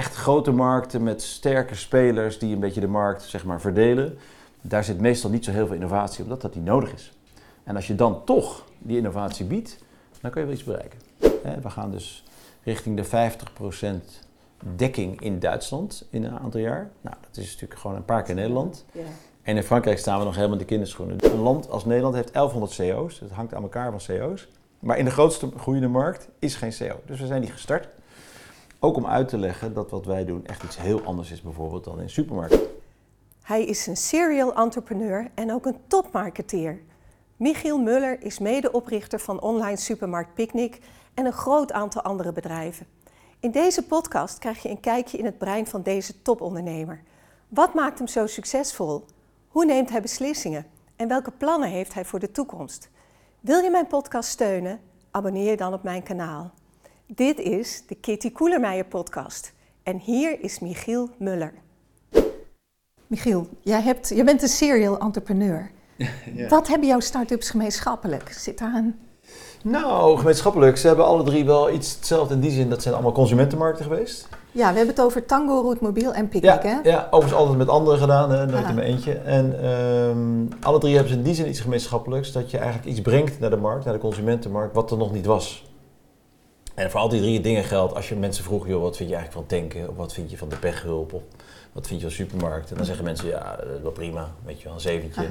echt grote markten met sterke spelers die een beetje de markt zeg maar, verdelen, daar zit meestal niet zo heel veel innovatie, omdat dat niet nodig is. En als je dan toch die innovatie biedt, dan kun je wel iets bereiken. We gaan dus richting de 50% dekking in Duitsland in een aantal jaar. Nou, dat is natuurlijk gewoon een paar keer Nederland. Ja. En in Frankrijk staan we nog helemaal in de kinderschoenen. Een land als Nederland heeft 1100 CO's. Het hangt aan elkaar van CO's. Maar in de grootste groeiende markt is geen CO. Dus we zijn die gestart. Ook om uit te leggen dat wat wij doen echt iets heel anders is bijvoorbeeld dan in supermarkten. Hij is een serial entrepreneur en ook een topmarketeer. Michiel Muller is medeoprichter van online supermarkt Picnic en een groot aantal andere bedrijven. In deze podcast krijg je een kijkje in het brein van deze topondernemer. Wat maakt hem zo succesvol? Hoe neemt hij beslissingen? En welke plannen heeft hij voor de toekomst? Wil je mijn podcast steunen? Abonneer je dan op mijn kanaal. Dit is de Kitty Koelermeijer podcast. En hier is Michiel Muller. Michiel, jij, hebt, jij bent een serial entrepreneur. Ja. Wat hebben jouw start-ups gemeenschappelijk? Zit daar een nou, gemeenschappelijk. Ze hebben alle drie wel iets hetzelfde in die zin. Dat zijn allemaal consumentenmarkten geweest. Ja, we hebben het over Tango, Roetmobiel en Picnic, ja, hè? Ja, overigens altijd met anderen gedaan, hè? nooit in mijn eentje. En um, alle drie hebben ze in die zin iets gemeenschappelijks. Dat je eigenlijk iets brengt naar de markt, naar de consumentenmarkt, wat er nog niet was. En voor al die drie dingen geldt, als je mensen vroeg, joh, wat vind je eigenlijk van tanken? Of wat vind je van de pechhulp? Of wat vind je van supermarkten? Dan zeggen mensen, ja, wel prima, weet je wel, een zeventje.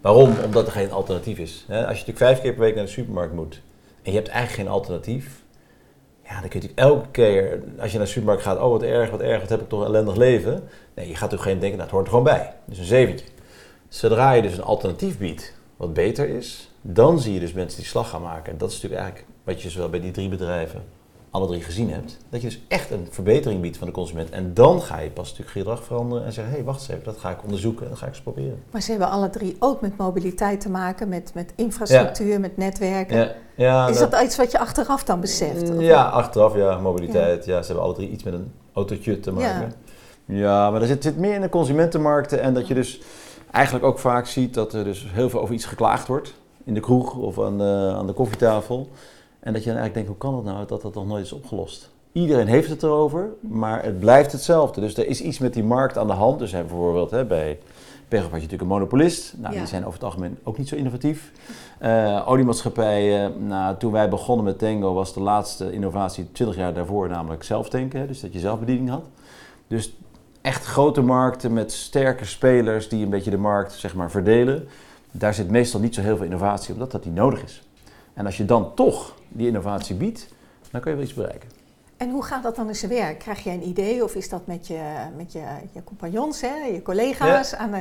Waarom? Omdat er geen alternatief is. Als je natuurlijk vijf keer per week naar de supermarkt moet en je hebt eigenlijk geen alternatief, ja, dan kun je natuurlijk elke keer, als je naar de supermarkt gaat, oh wat erg, wat erg, wat heb ik toch een ellendig leven. Nee, je gaat natuurlijk geen denken, nou, het hoort er gewoon bij. Dus een zeventje. Zodra je dus een alternatief biedt, wat beter is, dan zie je dus mensen die slag gaan maken. En dat is natuurlijk eigenlijk wat je zowel bij die drie bedrijven alle drie gezien hebt, dat je dus echt een verbetering biedt van de consument. En dan ga je pas natuurlijk gedrag veranderen en zeggen, hé, hey, wacht eens even, dat ga ik onderzoeken en dat ga ik eens proberen. Maar ze hebben alle drie ook met mobiliteit te maken, met, met infrastructuur, met netwerken. Ja. Ja, is dat, iets wat je achteraf dan beseft? Ja, achteraf, ja, mobiliteit. Ja. ze hebben alle drie iets met een autootje te maken. Ja, maar er zit, zit meer in de consumentenmarkten en dat je dus eigenlijk ook vaak ziet dat er dus heel veel over iets geklaagd wordt. In de kroeg of aan de, aan de koffietafel. En dat je dan eigenlijk denkt, hoe kan het nou dat dat nog nooit is opgelost? Iedereen heeft het erover, maar het blijft hetzelfde. Dus er is iets met die markt aan de hand. Dus bijvoorbeeld hè, bij Pegel had je natuurlijk een monopolist. Nou, die zijn over het algemeen ook niet zo innovatief. Uh, oliemaatschappijen, nou, toen wij begonnen met Tango was de laatste innovatie 20 jaar daarvoor namelijk zelftanken. Hè, dus dat je zelfbediening had. Dus echt grote markten met sterke spelers die een beetje de markt zeg maar, verdelen. Daar zit meestal niet zo heel veel innovatie, omdat dat niet nodig is. En als je dan toch die innovatie biedt, dan kun je wel iets bereiken. En hoe gaat dat dan in zijn werk? Krijg je een idee of is dat met je, met je, je compagnons, hè, je collega's, aan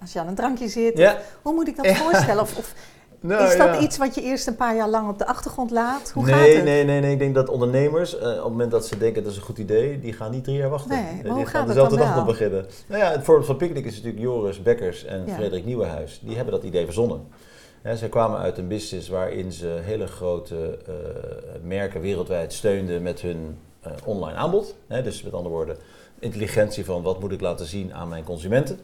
als je aan een drankje zit? Hoe moet ik dat voorstellen? Of, of nou, is dat iets wat je eerst een paar jaar lang op de achtergrond laat? Hoe nee, gaat het? Nee, nee, nee. Ik denk dat ondernemers, eh, op het moment dat ze denken dat is een goed idee, die gaan niet drie jaar wachten. Nee, die gaan dezelfde dag nog beginnen. Nou ja, het voorbeeld van Picnic is natuurlijk Joris Bekkers en Frederik Nieuwenhuis. Die hebben dat idee verzonnen. Ja, zij kwamen uit een business waarin ze hele grote uh, merken wereldwijd steunden met hun uh, online aanbod. dus met andere woorden, intelligentie van wat moet ik laten zien aan mijn consumenten.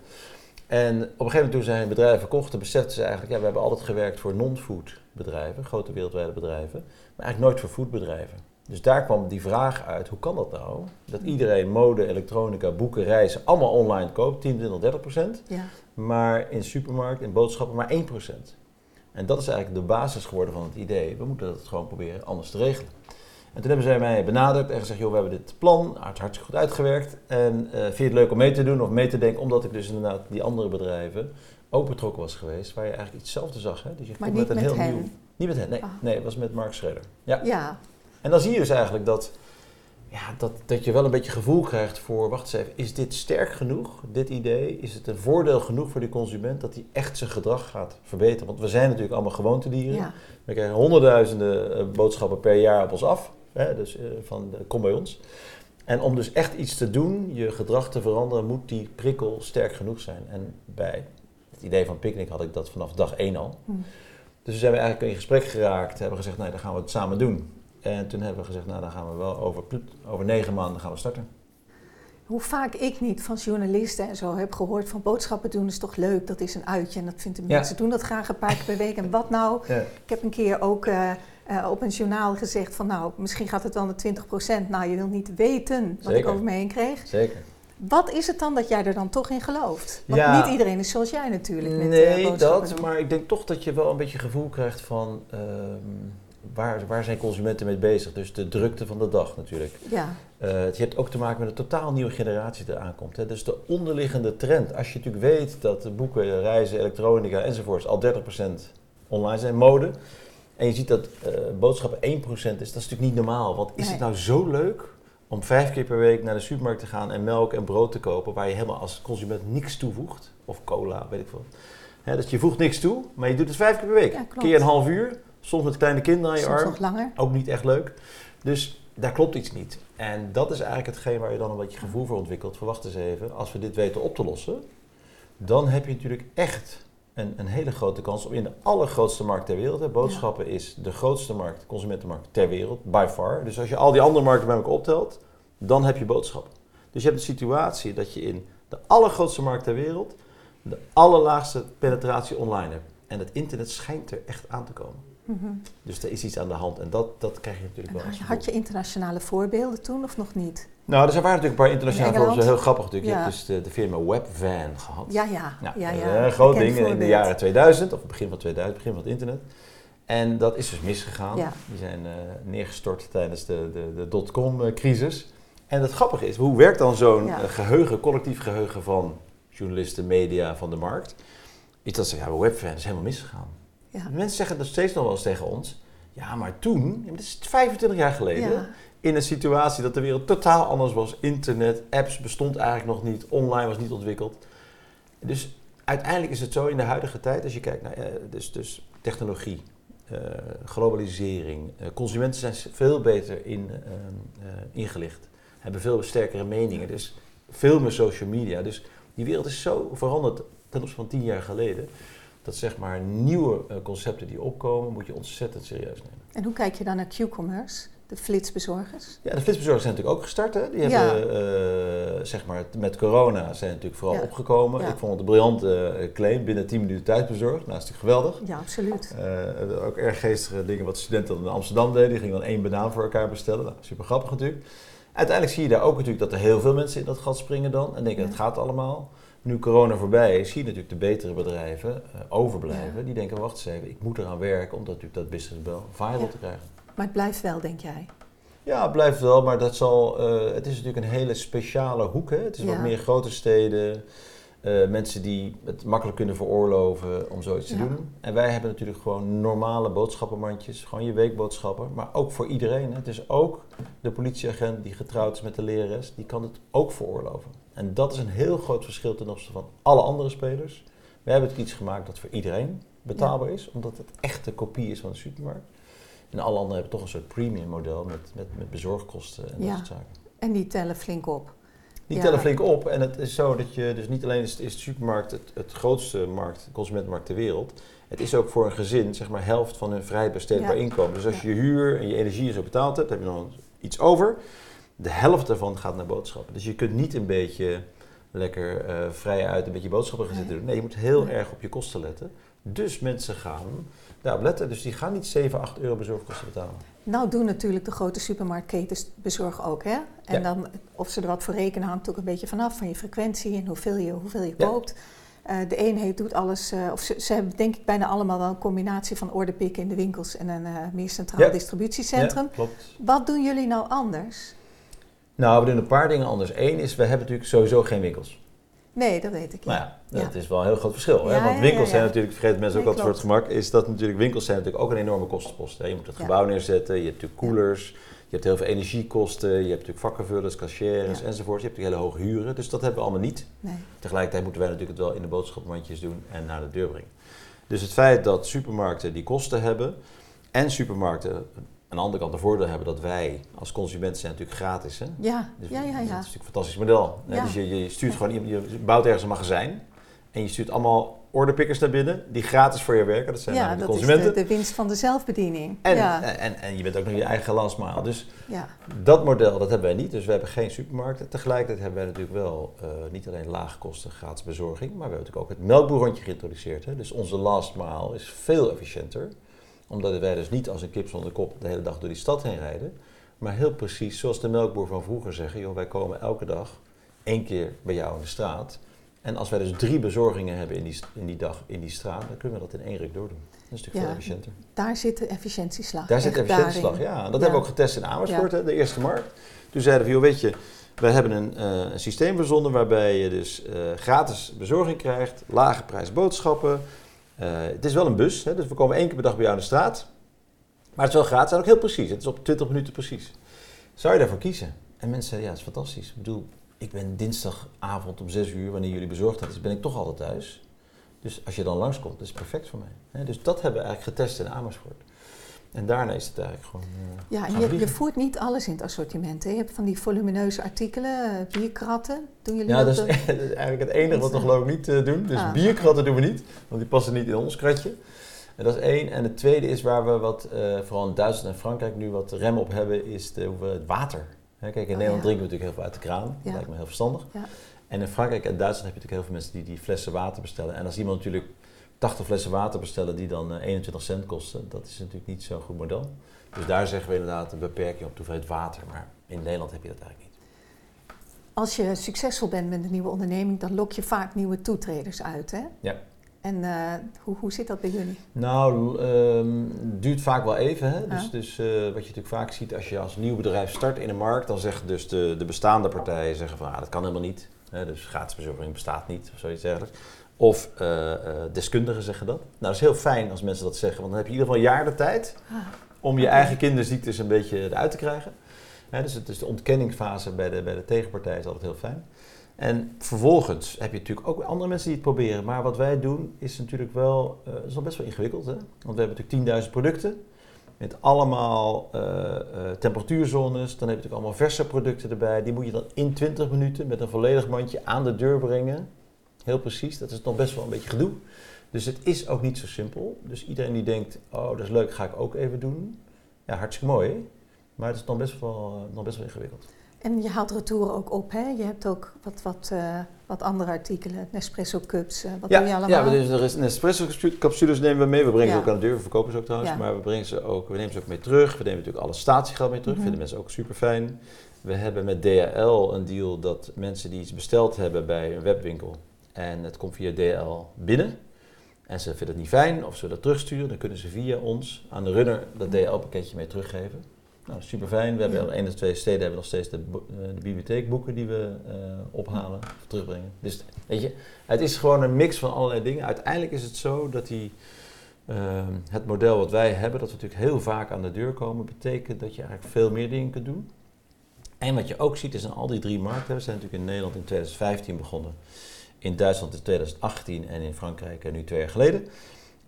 En op een gegeven moment toen zij hun bedrijf verkochten, beseften ze eigenlijk, ja, we hebben altijd gewerkt voor non-food bedrijven, grote wereldwijde bedrijven, maar eigenlijk nooit voor foodbedrijven. Dus daar kwam die vraag uit, hoe kan dat nou? Dat iedereen mode, elektronica, boeken, reizen allemaal online koopt, 10, 20, 30 procent. Ja. Maar in supermarkt, in boodschappen maar 1 procent. En dat is eigenlijk de basis geworden van het idee. We moeten dat gewoon proberen anders te regelen. En toen hebben zij mij benaderd en gezegd, joh, we hebben dit plan, hartstikke goed uitgewerkt. En uh, vind je het leuk om mee te doen of mee te denken, omdat ik dus inderdaad die andere bedrijven ook betrokken was geweest, waar je eigenlijk iets hetzelfde zag. Hè? Dus je maar niet met, een heel hen? Nieuw, niet met hen, nee. Ah. Nee, het was met Mark Schreder. Ja. ja. En dan zie je dus eigenlijk dat ja, dat, dat je wel een beetje gevoel krijgt voor, wacht eens even, is dit sterk genoeg, dit idee? Is het een voordeel genoeg voor die consument dat hij echt zijn gedrag gaat verbeteren? Want we zijn natuurlijk allemaal gewoontedieren. We krijgen honderdduizenden eh, boodschappen per jaar op ons af. Hè, dus uh, van, uh, kom bij ons. En om dus echt iets te doen, je gedrag te veranderen, moet die prikkel sterk genoeg zijn. En bij het idee van Picnic had ik dat vanaf dag één al. Hm. Dus we zijn we eigenlijk in gesprek geraakt, hebben gezegd, nee, dan gaan we het samen doen. En toen hebben we gezegd, nou dan gaan we wel over, over negen maanden gaan we starten. Hoe vaak ik niet van journalisten en zo heb gehoord van boodschappen doen is toch leuk, dat is een uitje en dat vinden mensen doen dat graag een paar keer per week. En wat nou? Ik heb een keer ook uh, uh, op een journaal gezegd van nou, misschien gaat het wel naar 20 procent. Nou, je wilt niet weten wat ik over me heen kreeg. Zeker. Wat is het dan dat jij er dan toch in gelooft? Want niet iedereen is zoals jij natuurlijk. Met, nee, dat. Maar ik denk toch dat je wel een beetje gevoel krijgt van... Ehm, waar, waar zijn consumenten mee bezig? Dus de drukte van de dag natuurlijk. Ja. Uh, je hebt ook te maken met een totaal nieuwe generatie die eraan komt. Hè. Dus de onderliggende trend. Als je natuurlijk weet dat boeken, reizen, elektronica enzovoorts al 30% online zijn, mode. En je ziet dat uh, boodschappen 1% is, dat is natuurlijk niet normaal. Want is het nou zo leuk om vijf keer per week naar de supermarkt te gaan en melk en brood te kopen, waar je helemaal als consument niks toevoegt? Of cola, weet ik veel. Hè, dus je voegt niks toe, maar je doet het vijf keer per week. Ja, keer een half uur, Soms met kleine kinderen aan je Soms arm. nog langer. Ook niet echt leuk. Dus daar klopt iets niet. En dat is eigenlijk hetgeen waar je dan een beetje gevoel voor ontwikkelt. Verwacht eens even, als we dit weten op te lossen, dan heb je natuurlijk echt een, een hele grote kans om in de allergrootste markt ter wereld. Hè, boodschappen is de grootste markt, consumentenmarkt ter wereld, by far. Dus als je al die andere markten bij elkaar optelt, dan heb je boodschappen. Dus je hebt de situatie dat je in de allergrootste markt ter wereld de allerlaagste penetratie online hebt. En het internet schijnt er echt aan te komen. Mhm. Dus er is iets aan de hand en dat, dat krijg je natuurlijk wel. Had je internationale voorbeelden toen of nog niet? Nou, er waren natuurlijk een paar internationale voorbeelden. Heel grappig natuurlijk. Je hebt dus de, de, firma Webvan gehad. Ja, ja. Nou, ja, ja. Een groot ding in de jaren 2000, of begin van 2000, begin van het internet. En dat is dus misgegaan. Die zijn uh, neergestort tijdens de, de, de dotcom-crisis. En het grappige is, hoe werkt dan zo'n eh, geheugen, collectief geheugen van journalisten, media, van de markt? Is dat ze, ja, Webvan is helemaal misgegaan. Ja. Mensen zeggen dat steeds nog wel eens tegen ons. Ja, maar toen, dat is 25 jaar geleden, in een situatie dat de wereld totaal anders was. Internet, apps bestond eigenlijk nog niet, online was niet ontwikkeld. Dus uiteindelijk is het zo in de huidige tijd, als je kijkt naar eh, dus, dus technologie, uh, globalisering, uh, consumenten zijn veel beter in, ingelicht, hebben veel sterkere meningen, dus veel meer social media. Dus die wereld is zo veranderd ten opzichte van tien jaar geleden dat zeg maar nieuwe eh, concepten die opkomen, moet je ontzettend serieus nemen. En hoe kijk je dan naar Q-commerce? De flitsbezorgers? Ja, de flitsbezorgers zijn natuurlijk ook gestart. Hè? Die hebben, uh, zeg maar, met corona zijn natuurlijk vooral opgekomen. Ik vond het een briljante uh, claim, binnen 10 minuten thuisbezorgd. Nou, dat is natuurlijk geweldig. Ja, absoluut. ook erg geestige dingen wat studenten in Amsterdam deden. Die gingen dan één banaan voor elkaar bestellen. Nou, super grappig natuurlijk. Uiteindelijk zie je daar ook natuurlijk dat er heel veel mensen in dat gat springen dan. En denken, het gaat allemaal nu corona voorbij is, zie je natuurlijk de betere bedrijven uh, overblijven. Die denken, wacht eens even, ik moet eraan werken om natuurlijk dat business wel viral te krijgen. Maar het blijft wel, denk jij? Ja, het blijft wel, maar dat zal, uh, het is natuurlijk een hele speciale hoek. Hè? Het is wat meer grote steden, uh, mensen die het makkelijk kunnen veroorloven om zoiets te doen. En wij hebben natuurlijk gewoon normale boodschappenmandjes, gewoon je weekboodschappen, maar ook voor iedereen. Hè? Het is ook de politieagent die getrouwd is met de lerares, die kan het ook veroorloven. En dat is een heel groot verschil ten opzichte van alle andere spelers. We hebben het iets gemaakt dat voor iedereen betaalbaar is, omdat het echt de kopie is van de supermarkt. En alle anderen hebben toch een soort premium model met, met, met bezorgkosten en dat soort zaken. En die tellen flink op. Die tellen flink op. En het is zo dat je dus niet alleen is, is de supermarkt het, het grootste markt, consumentenmarkt ter wereld. Het is ook voor een gezin zeg maar helft van hun vrij besteedbaar inkomen. Dus als je je huur en je energie zo betaald hebt, heb je dan iets over de helft daarvan gaat naar boodschappen. Dus je kunt niet een beetje lekker uh, vrij uit een beetje boodschappen gaan zitten doen. Nee, je moet heel erg op je kosten letten. Dus mensen gaan daarop letten. Dus die gaan niet 7, 8 euro bezorgkosten betalen. Nou doen natuurlijk de grote supermarktketens bezorgen ook, hè? En dan, of ze er wat voor rekenen, hangt ook een beetje vanaf van je frequentie en hoeveel je, hoeveel je koopt. Uh, de een heeft, doet alles, uh, of ze, ze, hebben denk ik bijna allemaal wel een combinatie van orderpikken in de winkels en een uh, meer centraal distributiecentrum. klopt. Wat doen jullie nou anders? Nou, we doen een paar dingen anders. Eén is, we hebben natuurlijk sowieso geen winkels. Nee, dat weet ik. Ja. Maar ja, dat is wel een heel groot verschil. hè? Want winkels zijn natuurlijk, vergeet mensen ook altijd voor het gemak, is dat natuurlijk winkels zijn natuurlijk ook een enorme kostenpost. Hè? Je moet het gebouw neerzetten, je hebt natuurlijk koelers, je hebt heel veel energiekosten, je hebt natuurlijk vakkenvullers, cashiers enzovoort. Je hebt natuurlijk hele hoge huren, dus dat hebben we allemaal niet. Nee. Tegelijkertijd moeten wij natuurlijk het wel in de boodschappenmandjes doen en naar de deur brengen. Dus het feit dat supermarkten die kosten hebben en supermarkten aan de andere kant de voordeel hebben dat wij als consument zijn natuurlijk gratis. Hè? Ja, dus ja, ja, ja. Dat is natuurlijk een fantastisch model. Ja. Dus je, je stuurt gewoon, je bouwt ergens een magazijn en je stuurt allemaal orderpickers naar binnen die gratis voor je werken. Dat zijn ja, de consumenten. is de, de, winst van de zelfbediening. En, ja. en, en, je bent ook nog je eigen lastmaal. Dus ja. dat model dat hebben wij niet. Dus we hebben geen supermarkten. Tegelijkertijd hebben wij natuurlijk wel uh, niet alleen lage kosten gratis bezorging, maar we hebben natuurlijk ook het melkboerrondje geïntroduceerd. Hè? Dus onze last mile is veel efficiënter Omdat wij dus niet als een kip zonder kop de hele dag door die stad heen rijden. Maar heel precies, zoals de melkboer van vroeger zeggen, joh, wij komen elke dag één keer bij jou in de straat. En als wij dus drie bezorgingen hebben in die, in die dag in die straat, dan kunnen we dat in één ruk doordoen. Dat is natuurlijk veel efficiënter. Daar zit de efficiëntieslag. Daar zit de efficiëntieslag, ja. Dat hebben we ook getest in Amersfoort, hè, de eerste markt. Toen zeiden we, joh, weet je, wij hebben een, uh, een systeem verzonnen waarbij je dus uh, gratis bezorging krijgt, lage prijs boodschappen. Uh, het is wel een bus, hè, dus we komen één keer per dag bij jou in de straat. Maar het is wel gratis en ook heel precies. Het is op 20 minuten precies. Zou je daarvoor kiezen? En mensen zeiden, ja, dat is fantastisch. Ik bedoel, ik ben dinsdagavond om 6 uur, wanneer jullie bezorgd hebben, ben ik toch altijd thuis. Dus als je dan langskomt, dat is perfect voor mij. Dus dat hebben we eigenlijk getest in Amersfoort. En daarna is het eigenlijk gewoon. Uh, ja, en je, je, voert niet alles in het assortiment. Hè? Je hebt van die volumineuze artikelen, uh, bierkratten. Doen jullie ja, dat? Ja, dat, is eigenlijk het enige wat we geloof ik niet uh, doen. Dus ah. bierkratten doen we niet, want die passen niet in ons kratje. En dat is één. En het tweede is waar we wat, vooral in Duitsland en Frankrijk nu wat rem op hebben, is de hoeveelheid water. Hè, kijk, in oh, Nederland drinken we natuurlijk heel veel uit de kraan. Dat lijkt me heel verstandig. Ja. En in Frankrijk en Duitsland heb je natuurlijk heel veel mensen die die flessen water bestellen. En als iemand natuurlijk 80 flessen water bestellen die dan 21 cent kosten, dat is natuurlijk niet zo'n goed model. Dus daar zeggen we inderdaad een beperking op de hoeveelheid water. Maar in Nederland heb je dat eigenlijk niet. Als je succesvol bent met een nieuwe onderneming, dan lok je vaak nieuwe toetreders uit. Hè? Ja. En uh, hoe, hoe zit dat bij jullie? Nou, um, het duurt vaak wel even. Hè? Dus, dus uh, wat je natuurlijk vaak ziet als je als nieuw bedrijf start in een markt, dan zeggen dus de, de bestaande partijen zeggen van ah, dat kan helemaal niet. Hè? Dus gratis bezorging bestaat niet of zoiets dergelijks. Of uh, deskundigen zeggen dat. Nou, dat is heel fijn als mensen dat zeggen, want dan heb je in ieder geval een jaar de tijd ah om je eigen kinderziektes een beetje eruit te krijgen. dus het is de ontkenningsfase bij de, bij de tegenpartij is altijd heel fijn. En vervolgens heb je natuurlijk ook andere mensen die het proberen. Maar wat wij doen is natuurlijk wel, uh, is al best wel ingewikkeld. Hè? Want we hebben natuurlijk 10.000 producten met allemaal uh, uh, temperatuurzones. Dan heb je natuurlijk allemaal verse producten erbij. Die moet je dan in 20 minuten met een volledig mandje aan de deur brengen. Heel precies, dat is nog best wel een beetje gedoe. Dus het is ook niet zo simpel. Dus iedereen die denkt, oh dat is leuk, ga ik ook even doen. Ja, hartstikke mooi. Maar het is dan best wel, nog best wel ingewikkeld. En je haalt retouren ook op, hè? Je hebt ook wat, wat, uh, wat andere artikelen, Nespresso cups, uh, wat ja, doe je allemaal? Ja, dus er is Nespresso capsules nemen we mee. We brengen ja. ze ook aan de deur, we verkopen ze ook trouwens. Ja. Maar we, brengen ze ook, we nemen ze ook mee terug. We nemen natuurlijk alle statiegeld mee terug, mm -hmm. vinden mensen ook super fijn. We hebben met DHL een deal dat mensen die iets besteld hebben bij een webwinkel en het komt via DHL binnen, en ze vinden het niet fijn of ze dat terugsturen, dan kunnen ze via ons aan de runner dat DL-pakketje mee teruggeven. Nou, super fijn. We hebben in één of twee steden hebben nog steeds de, de bibliotheekboeken die we uh, ophalen of terugbrengen. Dus weet je, het is gewoon een mix van allerlei dingen. Uiteindelijk is het zo dat die, uh, het model wat wij hebben, dat we natuurlijk heel vaak aan de deur komen, betekent dat je eigenlijk veel meer dingen kunt doen. En wat je ook ziet is in al die drie markten, we zijn natuurlijk in Nederland in 2015 begonnen in Duitsland in 2018 en in Frankrijk nu twee jaar geleden,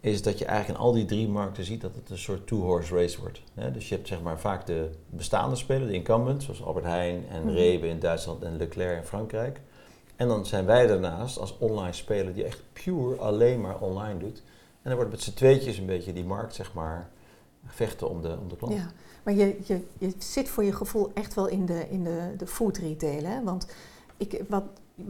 is dat je eigenlijk in al die drie markten ziet dat het een soort two-horse race wordt. Dus je hebt zeg maar vaak de bestaande spelers, de incumbents, zoals Albert Heijn en mm Rewe in Duitsland en Leclerc in Frankrijk. En dan zijn wij daarnaast als online speler die echt puur alleen maar online doet. En dan wordt met z'n tweetjes een beetje die markt, zeg maar, vechten om de, om de klant. Ja, maar je, je, je zit voor je gevoel echt wel in de, in de, de food retail, hè? Want ik, wat,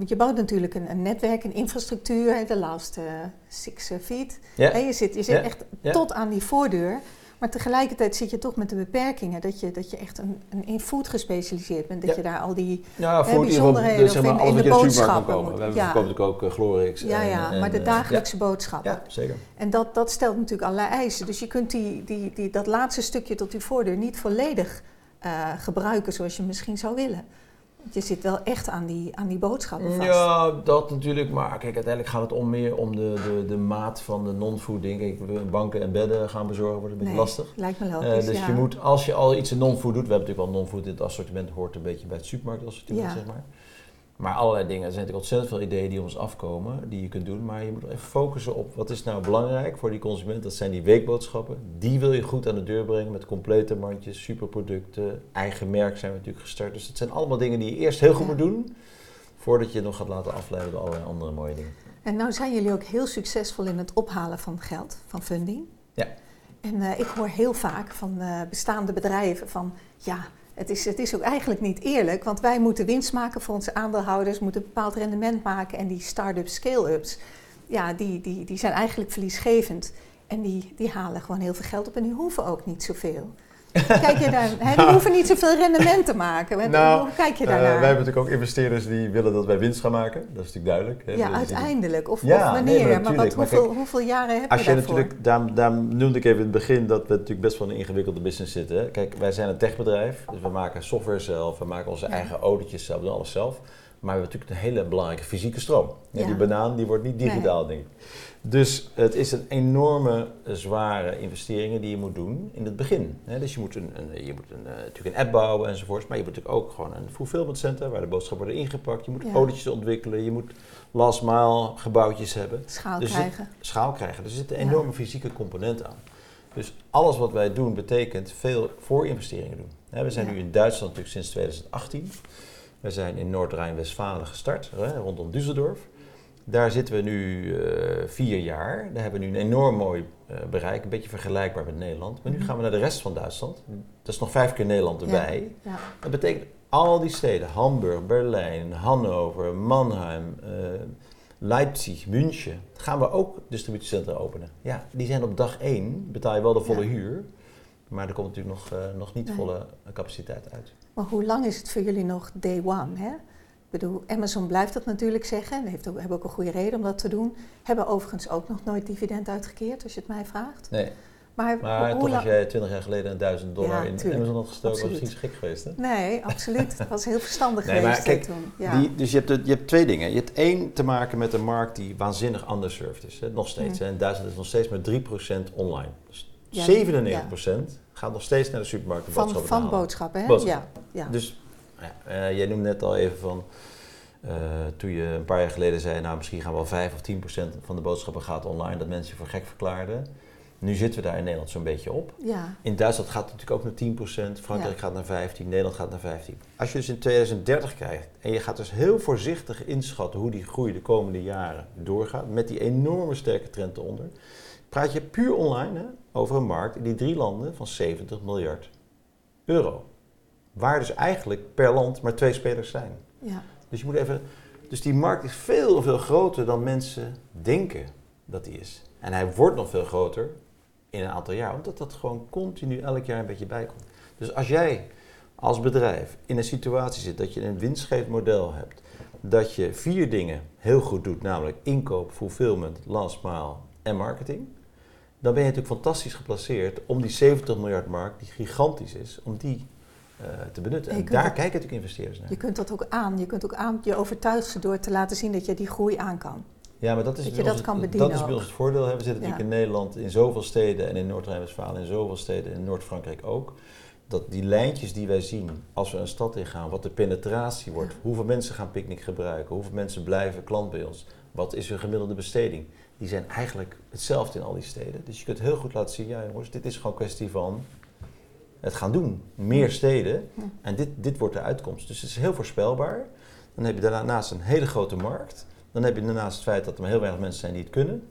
je bouwt natuurlijk een, een, netwerk, een infrastructuur, de laatste six uh, feet. Ja. je zit, je zit echt tot aan die voordeur. Maar tegelijkertijd zit je toch met de beperkingen dat je, dat je echt een, een in food gespecialiseerd bent. Dat je daar al die ja, hè, bijzonderheden dus, zeg maar, in, in de boodschappen komen. We hebben natuurlijk ook uh, Glorix. Ja, ja en, maar de dagelijkse boodschappen. Ja, zeker. En dat, dat stelt natuurlijk allerlei eisen. Dus je kunt die, die, die, dat laatste stukje tot die voordeur niet volledig uh, gebruiken zoals je misschien zou willen. Je zit wel echt aan die, aan die boodschappen vast. Ja, dat natuurlijk. Maar kijk, uiteindelijk gaat het om meer om de, de, de maat van de non-food dingen. banken en bedden gaan bezorgen wordt een beetje lastig. lijkt me logisch, uh, Dus je moet, als je al iets in non-food doet... We hebben natuurlijk wel non-food in het assortiment. Hoort een beetje bij het supermarktassortiment, ja. zeg maar. Maar allerlei dingen. Er zijn natuurlijk ontzettend veel ideeën die ons afkomen, die je kunt doen. Maar je moet even focussen op wat is nou belangrijk voor die consument. Dat zijn die weekboodschappen. Die wil je goed aan de deur brengen met complete mandjes, superproducten. Eigen merk zijn we natuurlijk gestart. Dus het zijn allemaal dingen die je eerst heel goed moet doen. Voordat je nog gaat laten afleiden door allerlei andere mooie dingen. En nou zijn jullie ook heel succesvol in het ophalen van geld, van funding. Ja. En uh, ik hoor heel vaak van uh, bestaande bedrijven van ja, het is, het is ook eigenlijk niet eerlijk, want wij moeten winst maken voor onze aandeelhouders, moeten een bepaald rendement maken en die start-up scale-ups, ja, die, die, die zijn eigenlijk verliesgevend. En die, die halen gewoon heel veel geld op en die hoeven ook niet zoveel. Kijk je daar, hè, die hoeven niet zoveel rendement te maken. Nou, hoe kijk je uh, daarnaar? wij hebben natuurlijk ook investeerders die willen dat wij winst gaan maken. Dat is natuurlijk duidelijk. Hè. Ja, uiteindelijk. Of, ja, of wanneer. Nee, maar, maar, wat, hoeveel, kijk, hoeveel, jaren heb als je daarvoor? Natuurlijk, daar, daar noemde ik even in het begin dat we natuurlijk best wel een ingewikkelde business zitten. Hè. Kijk, wij zijn een techbedrijf. Dus we maken software zelf. We maken onze ja. eigen autootjes zelf. We doen alles zelf. Maar we hebben natuurlijk een hele belangrijke fysieke stroom. Ja. Die banaan die wordt niet digitaal, nee. denk ik. Dus het is een enorme, zware investeringen die je moet doen in het begin. dus je moet, een, een je moet een, uh, natuurlijk een app bouwen enzovoorts, maar je moet natuurlijk ook gewoon een fulfillment center waar de boodschappen worden ingepakt. Je moet ja. ontwikkelen, je moet last mile gebouwtjes hebben. Schaal dus krijgen. Het, schaal krijgen. Dus er zit een enorme fysieke component aan. Dus alles wat wij doen betekent veel voorinvesteringen doen. we zijn nu in Duitsland natuurlijk sinds 2018. We zijn in Noord-Rijn-Westfalen gestart, hè, rondom Düsseldorf. Daar zitten we nu uh, vier jaar. Daar hebben we nu een enorm mooi uh, bereik, een beetje vergelijkbaar met Nederland. Maar nu gaan we naar de rest van Duitsland. Dat is nog vijf keer Nederland erbij. Ja, ja. Dat betekent al die steden, Hamburg, Berlijn, Hannover, Mannheim, uh, Leipzig, München, gaan we ook distributiecentra openen. Ja, die zijn op dag één, betaal je wel de volle huur. Maar er komt natuurlijk nog, nog niet nee. volle capaciteit uit. Maar hoe lang is het voor jullie nog day one? Hè? Bedoel, Amazon blijft dat natuurlijk zeggen. En heeft ook, hebben ook een goede reden om dat te doen. Hebben overigens ook nog nooit dividend uitgekeerd, als je het mij vraagt. Nee. Maar, maar hoe toch als jij 20 jaar geleden een 1000 dollar ja, in tuurlijk, Amazon had gestoken, absoluut. was niet gek geweest, hè? Nee, absoluut. Dat was heel verstandig nee, geweest maar kijk, toen. Ja. Die, dus je hebt, je hebt twee dingen. Je hebt één te maken met een markt die waanzinnig underserved is. Hè? Nog steeds. Mm. Hè? In Duitsland is nog steeds maar 3% online. Dus ja, 97% gaat nog steeds naar de supermarkt. Van, boodschappen van boodschappen, hè? Ja, ja. Dus uh, jij noemde net al even van, uh, toen je een paar jaar geleden zei, nou misschien gaan wel 5 of 10 procent van de boodschappen gaat online, dat mensen je voor gek verklaarden. Nu zitten we daar in Nederland zo'n beetje op. Ja. In Duitsland gaat het natuurlijk ook naar 10 procent, Frankrijk ja. gaat naar 15, Nederland gaat naar 15. Als je dus in 2030 krijgt en je gaat dus heel voorzichtig inschatten hoe die groei de komende jaren doorgaat, met die enorme sterke trend eronder, praat je puur online hè, over een markt in die drie landen van 70 miljard euro. Waar dus eigenlijk per land maar twee spelers zijn. Ja. Dus je moet even. Dus die markt is veel, veel groter dan mensen denken dat die is. En hij wordt nog veel groter in een aantal jaar, omdat dat gewoon continu elk jaar een beetje bijkomt. Dus als jij als bedrijf in een situatie zit dat je een winstgevend model hebt, dat je vier dingen heel goed doet, namelijk inkoop, fulfillment, last mile en marketing, dan ben je natuurlijk fantastisch geplaceerd om die 70 miljard markt, die gigantisch is, om die uh, te benutten. En, en daar dat, kijken natuurlijk investeerders naar. Je kunt dat ook aan. Je kunt ook aan je overtuigen door te laten zien dat je die groei aan kan. Ja, maar dat is, dat je dat kan bedienen. Dat is bij ons het voordeel. We zitten natuurlijk in Nederland in zoveel steden en in Noord-Rijn-Westfalen in zoveel steden en in Noord-Frankrijk ook. Dat die lijntjes die wij zien als we een stad ingaan, wat de penetratie wordt, ja. hoeveel mensen gaan picknick gebruiken, hoeveel mensen blijven klant bij ons, wat is hun gemiddelde besteding, die zijn eigenlijk hetzelfde in al die steden. Dus je kunt heel goed laten zien, ja jongens, dit is gewoon een kwestie van het gaan doen. Meer steden. En dit, dit wordt de uitkomst. Dus het is heel voorspelbaar. Dan heb je daarnaast een hele grote markt. Dan heb je daarnaast het feit dat er maar heel weinig mensen zijn die het kunnen.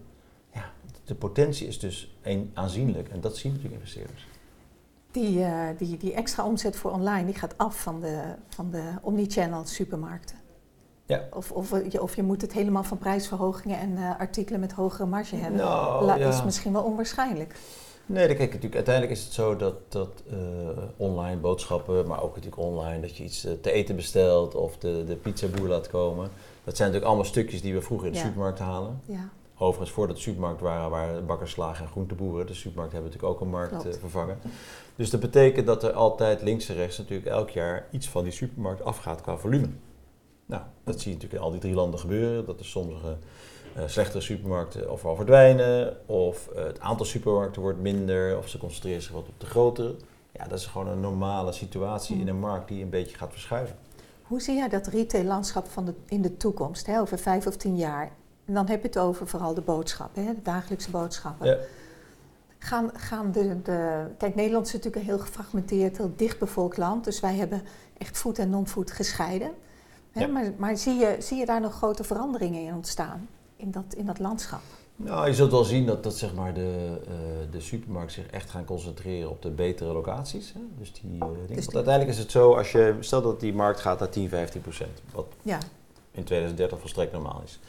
Ja, de potentie is dus een, aanzienlijk. En dat zien natuurlijk investeerders. Die, uh, die, die extra omzet voor online die gaat af van de, van de omnichannel supermarkten. Ja. Of, of, je, of je moet het helemaal van prijsverhogingen en uh, artikelen met hogere marge hebben. La, ja. is misschien wel onwaarschijnlijk. Nee, kijk, natuurlijk, uiteindelijk is het zo dat, dat uh, online boodschappen, maar ook natuurlijk online, dat je iets uh, te eten bestelt of de, de pizzaboer laat komen. Dat zijn natuurlijk allemaal stukjes die we vroeger in de ja. supermarkt halen. Ja. Overigens, voordat de supermarkt waren, waren bakkerslagen en groenteboeren. De supermarkt hebben natuurlijk ook een markt uh, vervangen. Dus dat betekent dat er altijd links en rechts natuurlijk elk jaar iets van die supermarkt afgaat qua volume. Nou, dat zie je natuurlijk in al die drie landen gebeuren. Dat er sommige slechtere supermarkten ofwel verdwijnen, of uh, het aantal supermarkten wordt minder, of ze concentreren zich wat op de grotere. Ja, dat is gewoon een normale situatie mm. in een markt die een beetje gaat verschuiven. Hoe zie jij dat retaillandschap van de, in de toekomst, hè, over vijf of tien jaar? En dan heb je het over vooral de boodschappen, hè, de dagelijkse boodschappen. Ja. Gaan, gaan de, de, kijk, Nederland is natuurlijk een heel gefragmenteerd, heel dichtbevolkt land. Dus wij hebben echt food en non-food gescheiden. Hè, ja. Maar, maar zie, je, zie je daar nog grote veranderingen in ontstaan? In dat, in dat landschap? Nou, je zult wel zien dat, dat zeg maar de, uh, de supermarkt zich echt gaan concentreren op de betere locaties. Hè? Dus die, uh, dus Want uiteindelijk is het zo, als je, stel dat die markt gaat naar 10, 15 procent, wat ja. in 2030 volstrekt normaal is.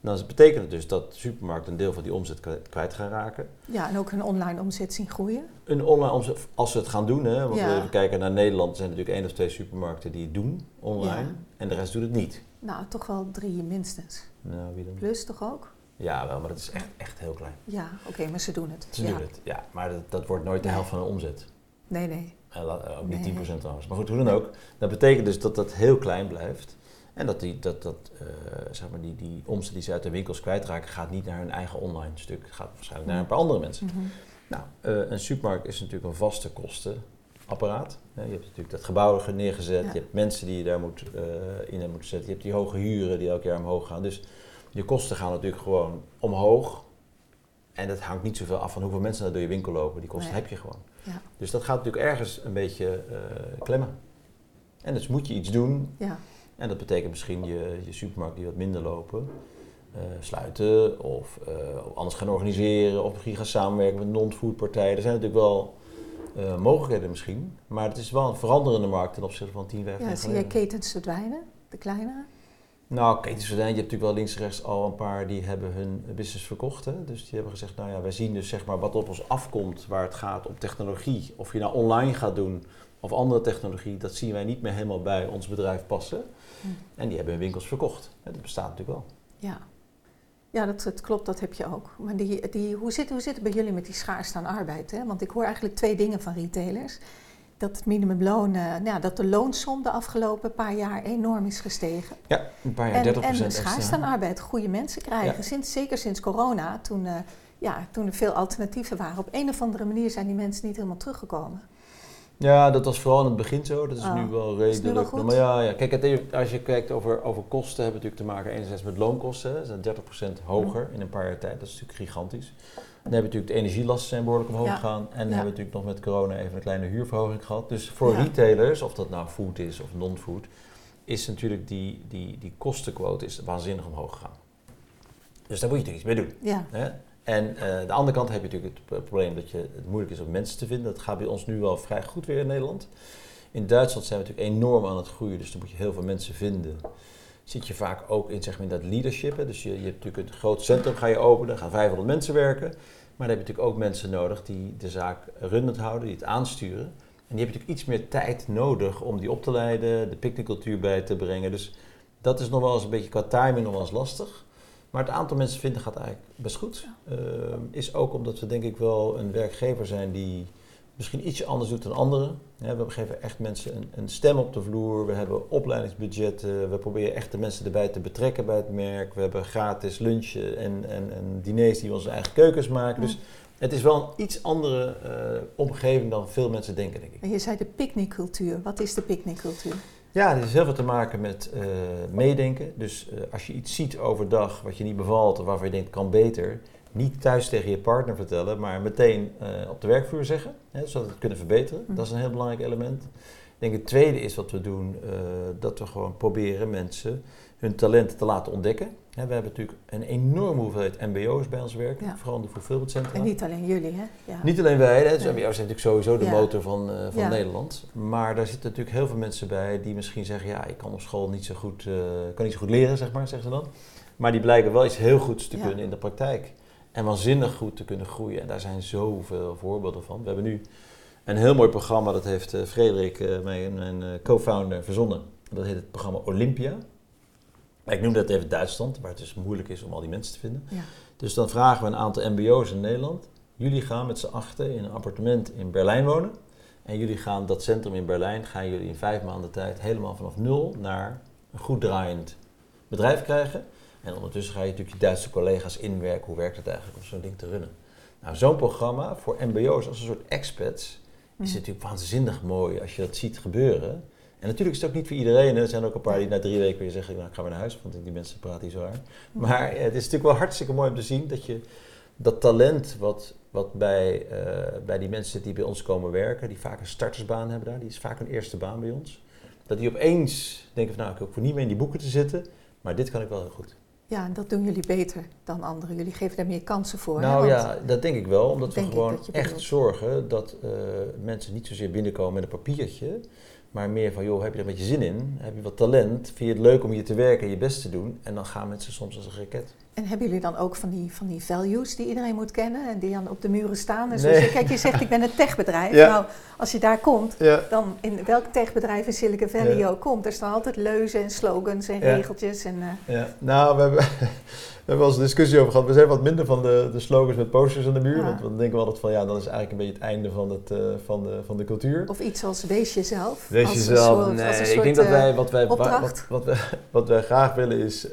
dan betekent het dus dat de supermarkt een deel van die omzet kwijt gaan raken. Ja, en ook hun online omzet zien groeien. Een online omzet, als ze het gaan doen, hè, want we even kijken naar Nederland, er zijn natuurlijk één of twee supermarkten die het doen online. En de rest doet het niet. Nou, toch wel drie minstens. Nou, wie dan? Plus toch ook? Ja, wel, maar dat is echt, echt heel klein. Ja, oké, maar ze doen het. Ze doen het, ja. Maar dat, dat wordt nooit de helft van de omzet. Nee, nee. ook niet 10% trouwens. Maar goed, hoe dan ook. Dat betekent dus dat dat heel klein blijft. En dat, die, dat, dat uh, zeg maar die, die omzet die ze uit de winkels kwijtraken, gaat niet naar hun eigen online stuk. Het gaat waarschijnlijk naar een paar andere mensen. Mhm. Nou, uh, een supermarkt is natuurlijk een vaste kostenapparaat. je hebt natuurlijk dat gebouw neergezet, je hebt mensen die je daar moet, uh, in moet zetten, je hebt die hoge huren die elk jaar omhoog gaan. Dus je kosten gaan natuurlijk gewoon omhoog. En dat hangt niet zoveel af van hoeveel mensen er door je winkel lopen. Die kosten heb je gewoon. Ja. Dus dat gaat natuurlijk ergens een beetje klemmen. En dus moet je iets doen. Ja. En dat betekent misschien je, je supermarkt die wat minder lopen, uh, sluiten of uh, anders gaan organiseren of misschien gaan samenwerken met non-food partijen. Er zijn natuurlijk wel uh, mogelijkheden misschien, maar het is wel een veranderende markt ten opzichte van 10, 15 jaar Ja, zie jij ketens verdwijnen, de kleine? Nou, ketens verdwijnen. Je hebt natuurlijk wel links en rechts al een paar die hebben hun business verkocht. Hè? Dus die hebben gezegd, nou ja, wij zien dus zeg maar wat op ons afkomt waar het gaat om technologie. Of je nou online gaat doen of andere technologie, dat zien wij niet meer helemaal bij ons bedrijf passen. Hm. En die hebben hun winkels verkocht. Dat bestaat natuurlijk wel. Ja, ja dat, dat klopt, dat heb je ook. Maar die, die, hoe, zit, hoe zit het bij jullie met die schaarste aan arbeid? Hè? Want ik hoor eigenlijk twee dingen van retailers. Dat het minimumloon, uh, nou, dat de loonsom de afgelopen paar jaar enorm is gestegen. Ja, een paar jaar, 30% En de schaarste aan arbeid, goede mensen krijgen. Sinds, zeker sinds corona, toen, uh, ja, toen er veel alternatieven waren. Op een of andere manier zijn die mensen niet helemaal teruggekomen. Ja, dat was vooral in het begin zo. Dat is nu ah. wel redelijk. maar ja, ja, kijk, het, als je kijkt over, over kosten, hebben we natuurlijk te maken enerzijds met loonkosten. Dat zijn 30% hoger in een paar jaar tijd. Dat is natuurlijk gigantisch. Dan hebben we natuurlijk de energielasten zijn behoorlijk omhoog gegaan. En dan hebben we natuurlijk nog met corona even een kleine huurverhoging gehad. Dus voor retailers, of dat nou food is of non-food, is natuurlijk die, die, die kostenquote is waanzinnig omhoog gegaan. Dus daar moet je natuurlijk iets mee doen. Ja. En uh, de andere kant heb je natuurlijk het probleem dat je, het moeilijk is om mensen te vinden. Dat gaat bij ons nu wel vrij goed weer in Nederland. In Duitsland zijn we natuurlijk enorm aan het groeien, dus dan moet je heel veel mensen vinden. Zit je vaak ook in, zeg maar, dat leadership. Dus je, je hebt natuurlijk een groot centrum ga je openen, gaan 500 mensen werken. Maar dan heb je natuurlijk ook mensen nodig die de zaak runnend houden, die het aansturen. En die hebben natuurlijk iets meer tijd nodig om die op te leiden, de picknickcultuur bij te brengen. Dus dat is nog wel eens een beetje qua timing nog wel eens lastig. Maar het aantal mensen vinden gaat eigenlijk best goed. Uh, is ook omdat we denk ik wel een werkgever zijn die misschien ietsje anders doet dan anderen. we geven echt mensen een, een, stem op de vloer. We hebben opleidingsbudgetten. We proberen echt de mensen erbij te betrekken bij het merk. We hebben gratis lunchen en, en, en diners die we onze eigen keukens maken. Dus het is wel een iets andere uh, omgeving dan veel mensen denken, denk ik. En je zei de picknickcultuur. Wat is de picknickcultuur? Ja, dit is heel veel te maken met uh, meedenken. Dus uh, als je iets ziet overdag wat je niet bevalt of waarvan je denkt kan beter, niet thuis tegen je partner vertellen, maar meteen uh, op de werkvloer zeggen, hè, zodat we het kunnen verbeteren. Mm. Dat is een heel belangrijk element. Ik denk het tweede is wat we doen, dat we gewoon proberen mensen hun talenten te laten ontdekken. We hebben natuurlijk een enorme hoeveelheid MBO's bij ons werken, vooral de fulfillment centra. En niet alleen jullie, hè? Ja. Niet alleen wij, hè? Dus MBO's zijn natuurlijk sowieso de motor van, uh, van Nederland. Maar daar zitten natuurlijk heel veel mensen bij die misschien zeggen, ja, ik kan op school niet zo goed, uh, kan niet zo goed leren, zeg maar, zeggen ze dan. Maar die blijken wel iets heel goeds te kunnen in de praktijk. En waanzinnig goed te kunnen groeien. En daar zijn zoveel voorbeelden van. We hebben nu een heel mooi programma, dat heeft uh, Frederik, mijn, mijn co-founder, verzonnen. Dat heet het programma Olympia. Ik noem dat even Duitsland, waar het dus moeilijk is om al die mensen te vinden. Ja. Dus dan vragen we een aantal MBO's in Nederland. Jullie gaan met z'n achten in een appartement in Berlijn wonen. En jullie gaan dat centrum in Berlijn, gaan jullie in vijf maanden tijd helemaal vanaf nul naar een goed draaiend bedrijf krijgen. En ondertussen ga je natuurlijk je Duitse collega's inwerken. Hoe werkt het eigenlijk om zo'n ding te runnen? Nou, zo'n programma voor MBO's als een soort expats is natuurlijk waanzinnig mooi als je dat ziet gebeuren. En natuurlijk is het ook niet voor iedereen. Er zijn ook een paar die na drie weken weer zeggen, nou, ik ga weer naar huis, want die mensen praten hier zo hard. Maar het is natuurlijk wel hartstikke mooi om te zien dat je dat talent wat, wat bij, uh, bij die mensen zit die bij ons komen werken, die vaak een startersbaan hebben daar, die is vaak een eerste baan bij ons. Dat die opeens denken van, nou, ik hoef niet meer in die boeken te zitten, maar dit kan ik wel heel goed. Ja, en dat doen jullie beter dan anderen. Jullie geven daar meer kansen voor. Nou ja, dat denk ik wel. Omdat we gewoon echt zorgen dat uh, mensen niet zozeer binnenkomen met een papiertje. Maar meer van, joh, heb je er een beetje zin in? Heb je wat talent? Vind je het leuk om hier te werken en je best te doen? En dan gaan mensen soms als een raket. En hebben jullie dan ook van die, van die values die iedereen moet kennen en die dan op de muren staan? En nee. kijk, je zegt ik ben een techbedrijf. Nou, als je daar komt, dan in welk techbedrijf in Silicon Valley ja. ook komt, er staan altijd leuzen en slogans en regeltjes. En, uh... Ja, nou, we hebben, we hebben wel eens een discussie over gehad. We zijn wat minder van de, de slogans met posters aan de muur. Want dan denken we altijd van ja, dat is eigenlijk een beetje het einde van, het, uh, van, de, van de cultuur. Of iets als wees jezelf. Wees jezelf. nee, soort, ik denk dat wij wat wij, wat, wat, wij, wat wij graag willen is uh,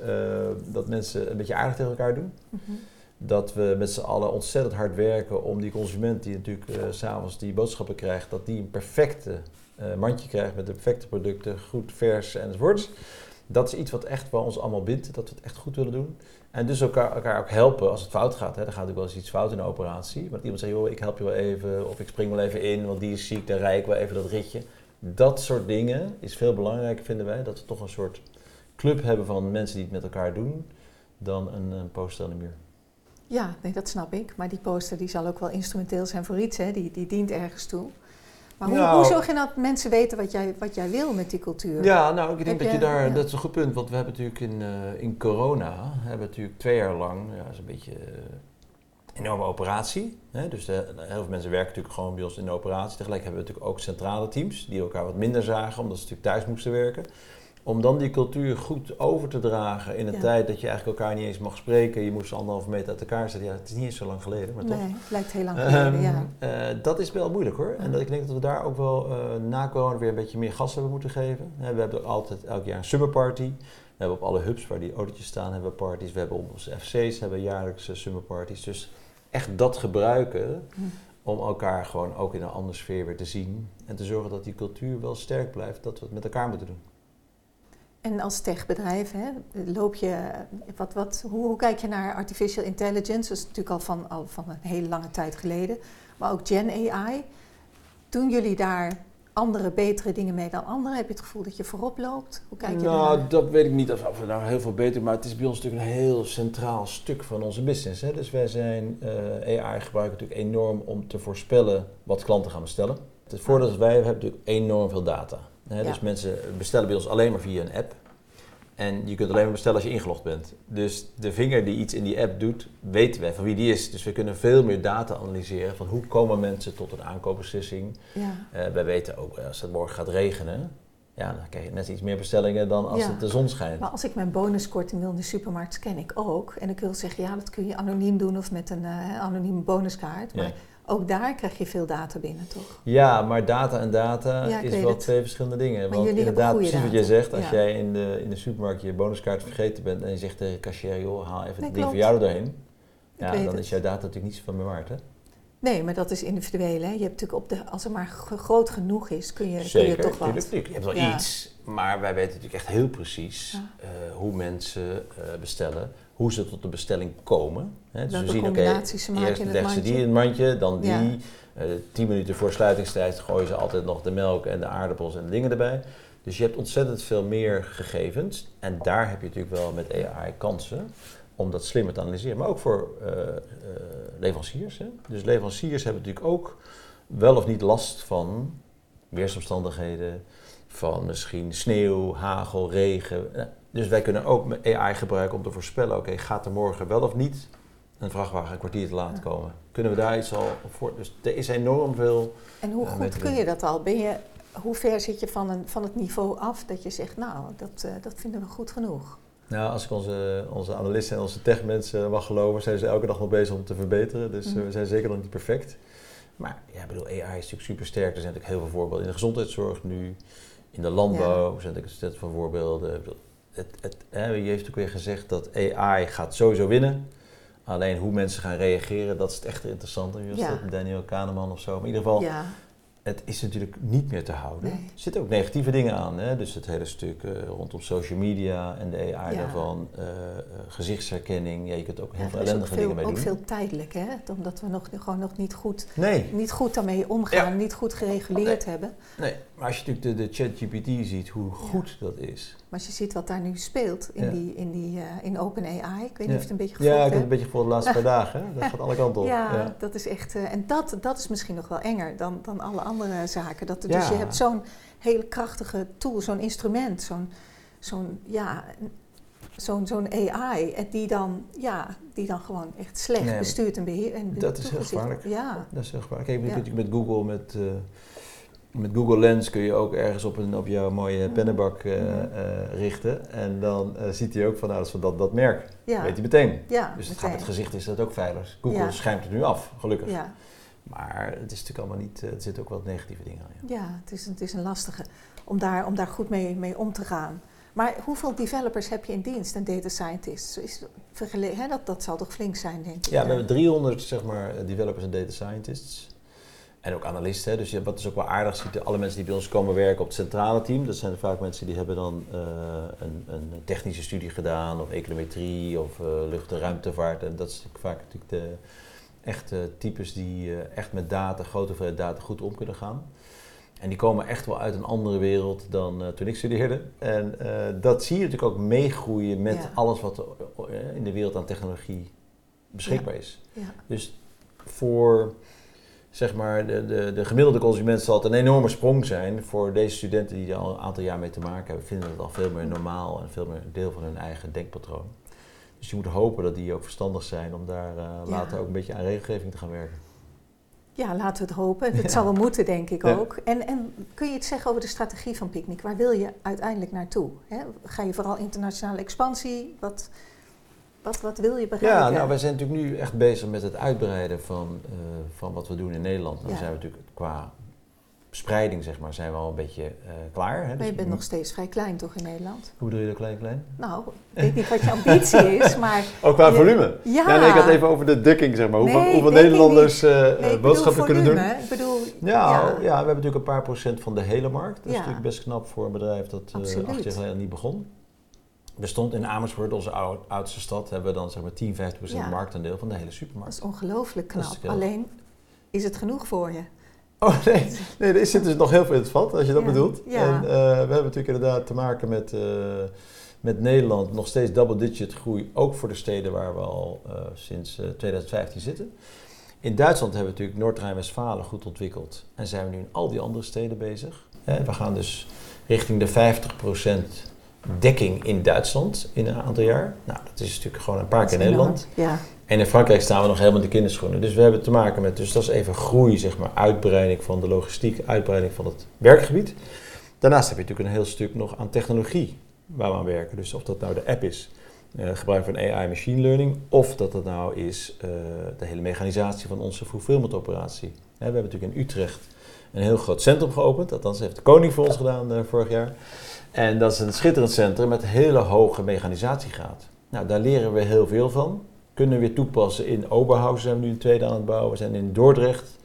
dat mensen een beetje aardig tegen elkaar doen. Mm -hmm. Dat we met z'n allen ontzettend hard werken om die consument die natuurlijk uh, s'avonds die boodschappen krijgt, dat die een perfecte mandje krijgt met de perfecte producten, goed, vers enzovoorts. Dat is iets wat echt bij ons allemaal bindt, dat we het echt goed willen doen. En dus elkaar, elkaar ook helpen als het fout gaat. Hè. Dan gaat natuurlijk wel eens iets fout in de operatie. Maar iemand zegt, joh, ik help je wel even. Of ik spring wel even in, want die is ziek. Dan rij ik wel even dat ritje. Dat soort dingen is veel belangrijker, vinden wij. Dat we toch een soort club hebben van mensen die het met elkaar doen. Dan een, een poster aan de muur. Ja, nee, dat snap ik. Maar die poster die zal ook wel instrumenteel zijn voor iets. Hè. Die, die dient ergens toe. Maar hoe, nou, hoe zorg je dat mensen weten wat jij, wat jij wil met die cultuur? Ja, nou, ik denk dat je daar, dat is een goed punt. Want we hebben natuurlijk in, uh, in corona, hebben natuurlijk twee jaar lang, ja, is een beetje uh, enorme operatie. Hè? Dus de, heel veel mensen werken natuurlijk gewoon bij ons in de operatie. Tegelijk hebben we natuurlijk ook centrale teams die elkaar wat minder zagen, omdat ze natuurlijk thuis moesten werken om dan die cultuur goed over te dragen in een tijd dat je eigenlijk elkaar niet eens mag spreken. Je moest anderhalve meter uit elkaar zitten. Ja, het is niet eens zo lang geleden, maar toch. Nee, het lijkt heel lang geleden, ja. Uh, dat is wel moeilijk hoor. En dat, ik denk dat we daar ook wel uh, na corona weer een beetje meer gas hebben moeten geven. we hebben altijd elk jaar een summerparty. We hebben op alle hubs waar die autootjes staan, hebben we parties. We hebben op onze FC's hebben we jaarlijkse summerparties. Dus echt dat gebruiken hm. om elkaar gewoon ook in een andere sfeer weer te zien. En te zorgen dat die cultuur wel sterk blijft, dat we het met elkaar moeten doen. En als techbedrijf hè, loop je, wat, wat, hoe, hoe, kijk je naar artificial intelligence? Dat is natuurlijk al van, al van een hele lange tijd geleden. Maar ook Gen AI. Doen jullie daar andere, betere dingen mee dan anderen? Heb je het gevoel dat je voorop loopt? Hoe kijk je nou, dat weet ik niet of, we nou heel veel beter, maar het is bij ons natuurlijk een heel centraal stuk van onze business. Hè? Dus wij zijn, uh, AI gebruiken natuurlijk enorm om te voorspellen wat klanten gaan bestellen. Het voordeel is, wij hebben natuurlijk enorm veel data. Dus mensen bestellen bij ons alleen maar via een app. En je kunt alleen maar bestellen als je ingelogd bent. Dus de vinger die iets in die app doet, weten wij van wie die is. Dus we kunnen veel meer data analyseren van hoe komen mensen tot een aankoopbeslissing. Ja. Uh, wij weten ook als het morgen gaat regenen, ja, dan krijg je net iets meer bestellingen dan als het de zon schijnt. Maar als ik mijn bonuskorting wil in de supermarkt, scan ik ook. En ik wil zeggen, ja, dat kun je anoniem doen of met een uh, anonieme bonuskaart. Maar ook daar krijg je veel data binnen, toch? Ja, maar data en data is wel twee verschillende dingen. Maar Want inderdaad, precies wat jij zegt, als jij in de, in de supermarkt je bonuskaart vergeten bent en je zegt tegen de cashier, joh, haal even het ding voor jou erheen. Ja, dan is jouw data natuurlijk niet van meer waard, hè? Nee, maar dat is individueel. Hè? Je hebt natuurlijk op de, als het maar groot genoeg is, kun je, kun je toch wat. Tuurlijk, Je hebt wel iets, maar wij weten natuurlijk echt heel precies uh, hoe mensen uh, bestellen hoe ze tot de bestelling komen. Hè. Dus we zien, oké, okay, eerst leggen ze die in het mandje, dan die. Ja. Uh, tien minuten voor sluitingstijd gooien ze altijd nog de melk en de aardappels en de dingen erbij. Dus je hebt ontzettend veel meer gegevens. En daar heb je natuurlijk wel met AI kansen om dat slimmer te analyseren. Maar ook voor uh, uh, leveranciers. Hè. Dus leveranciers hebben natuurlijk ook wel of niet last van weersomstandigheden, van misschien sneeuw, hagel, regen. Dus wij kunnen ook AI gebruiken om te voorspellen, oké, gaat er morgen wel of niet een vrachtwagen een kwartier te laat komen? Kunnen we daar iets al voor? Dus er is enorm veel. En hoe uh, goed kun je dat al? Ben je, hoe ver zit je van, een, van het niveau af dat je zegt, nou, dat, dat vinden we goed genoeg? Nou, als ik onze, onze analisten en onze techmensen mag geloven, zijn ze elke dag nog bezig om te verbeteren. Dus mm. we zijn zeker nog niet perfect. Maar ja, ik bedoel, AI is natuurlijk super sterk. Er zijn natuurlijk heel veel voorbeelden in de gezondheidszorg nu. In de landbouw ja. zijn natuurlijk een set van voorbeelden het, het, hè, je heeft ook weer gezegd dat AI gaat sowieso winnen. Alleen hoe mensen gaan reageren, dat is het echt interessante. Ja. Daniel Kahneman of zo. Maar in ieder geval, ja het is natuurlijk niet meer te houden. Er zitten ook negatieve dingen aan. Hè? Dus het hele stuk uh, rondom social media en de AI daarvan, uh, gezichtsherkenning. Ja, je kunt ook heel veel ellendige dingen mee doen. Ook veel tijdelijk, hè? omdat we nog, gewoon nog niet goed, nee. niet goed daarmee omgaan, niet goed gereguleerd hebben. Nee, als je natuurlijk de, de ChatGPT ziet, hoe goed dat is. Maar als je ziet wat daar nu speelt in, die, in, die, uh, in OpenAI, ik weet niet of het een beetje gevolgd Ja, ik heb het een beetje gevolgd de laatste paar dagen. Dat gaat alle kanten op. Ja, dat is echt... en dat, dat is misschien nog wel enger dan, dan alle andere zaken. Dat, Dus je hebt zo'n hele krachtige tool, zo'n instrument, zo'n, zo'n ja, zo'n zo'n AI die dan, ja, die dan gewoon echt slecht bestuurt en beheert. En dat is heel gevaarlijk. Ja. Dat is heel gevaarlijk. Kijk, ja. met Google, met, uh, met Google Lens kun je ook ergens op, een, op jouw mooie pennenbak uh, uh, richten. En dan ziet hij ook van, nou, dat is van dat, dat merk. Ja. weet hij meteen. Ja, dus het, gaat, het gezicht is dat ook veilig. Google schijnt het nu af, gelukkig. Ja. Maar het is natuurlijk allemaal niet, er zitten ook wat negatieve dingen aan. Ja, ja het, is, het is een lastige om daar, om daar goed mee, mee om te gaan. Maar hoeveel developers heb je in dienst en data scientists? Is, hè, dat, dat zal toch flink zijn, denk ik? Ja, we hebben 300 zeg maar, developers en data scientists. En ook analisten. Dus wat is ook wel aardig ziet, alle mensen die bij ons komen werken op het centrale team, dat zijn vaak mensen die hebben dan uh, een, een, technische studie gedaan, of econometrie, of uh, lucht- en ruimtevaart. En dat is vaak natuurlijk de echte types die uh, echt met data, grote hoeveelheid data, goed om kunnen gaan. En die komen echt wel uit een andere wereld dan toen ik studeerde. En dat zie je natuurlijk ook meegroeien met alles wat in de wereld aan technologie beschikbaar is. Ja. Dus voor zeg maar, de, de, de, gemiddelde consument zal het een enorme sprong zijn. Voor deze studenten die er al een aantal jaar mee te maken hebben, vinden het al veel meer normaal en veel meer deel van hun eigen denkpatroon. Dus je moet hopen dat die ook verstandig zijn om daar later ook een beetje aan regelgeving te gaan werken. Ja, laten we het hopen. Het zal wel moeten, denk ik ook. En, en, kun je iets zeggen over de strategie van Picnic? Waar wil je uiteindelijk naartoe? Ga je vooral internationale expansie? Wat, wat, wat wil je bereiken? Ja, nou, wij zijn natuurlijk nu echt bezig met het uitbreiden van, uh, van wat we doen in Nederland. Dan zijn we natuurlijk qua spreiding, zeg maar, zijn we al een beetje uh, klaar. Hè? Maar je dus bent nog steeds vrij klein, toch, in Nederland? Hoe bedoel je dat klein, klein? Nou, ik weet niet wat je ambitie is, maar... Ook qua volume? Ja. ja nee, ik had even over de dekking, zeg maar. Hoeveel, nee, hoeveel Nederlanders uh, nee, boodschappen kunnen doen. Ik bedoel... Ja, ja, ja. we hebben natuurlijk een paar procent van de hele markt. Dat is natuurlijk best knap voor een bedrijf dat uh, acht jaar geleden niet begon. Bestond in Amersfoort, onze oudste stad, hebben we dan zeg maar 10, 15 procent marktaandeel van de hele supermarkt. Dat is ongelooflijk knap. Alleen, is het genoeg voor je? Oh nee, nee er zit dus nog heel veel in het vat, als je dat bedoelt. Ja. En uh, we hebben natuurlijk inderdaad te maken met, uh, met Nederland nog steeds double-digit groei, ook voor de steden waar we al uh, sinds 2015 zitten. In Duitsland hebben we natuurlijk Noord-Rijn-Westfalen goed ontwikkeld en zijn we nu in al die andere steden bezig. we gaan dus richting de 50% dekking in Duitsland in een aantal jaar. Nou, dat is natuurlijk gewoon een paar keer in Nederland. Ja. En in Frankrijk staan we nog helemaal in de kinderschoenen. Dus we hebben te maken met, dus dat is even groei, zeg maar, uitbreiding van de logistiek, uitbreiding van het werkgebied. Daarnaast heb je natuurlijk een heel stuk nog aan technologie waar we aan werken. Dus of dat nou de app is, uh, gebruik van AI machine learning, of dat het nou is uh, de hele mechanisatie van onze fulfillment operatie. we hebben natuurlijk in Utrecht een heel groot centrum geopend, althans heeft de koning voor ons gedaan uh, vorig jaar. En dat is een schitterend centrum met hele hoge mechanisatiegraad. Nou, daar leren we heel veel van kunnen we weer toepassen. In Oberhausen zijn we nu een tweede aan het bouwen. We zijn in Dordrecht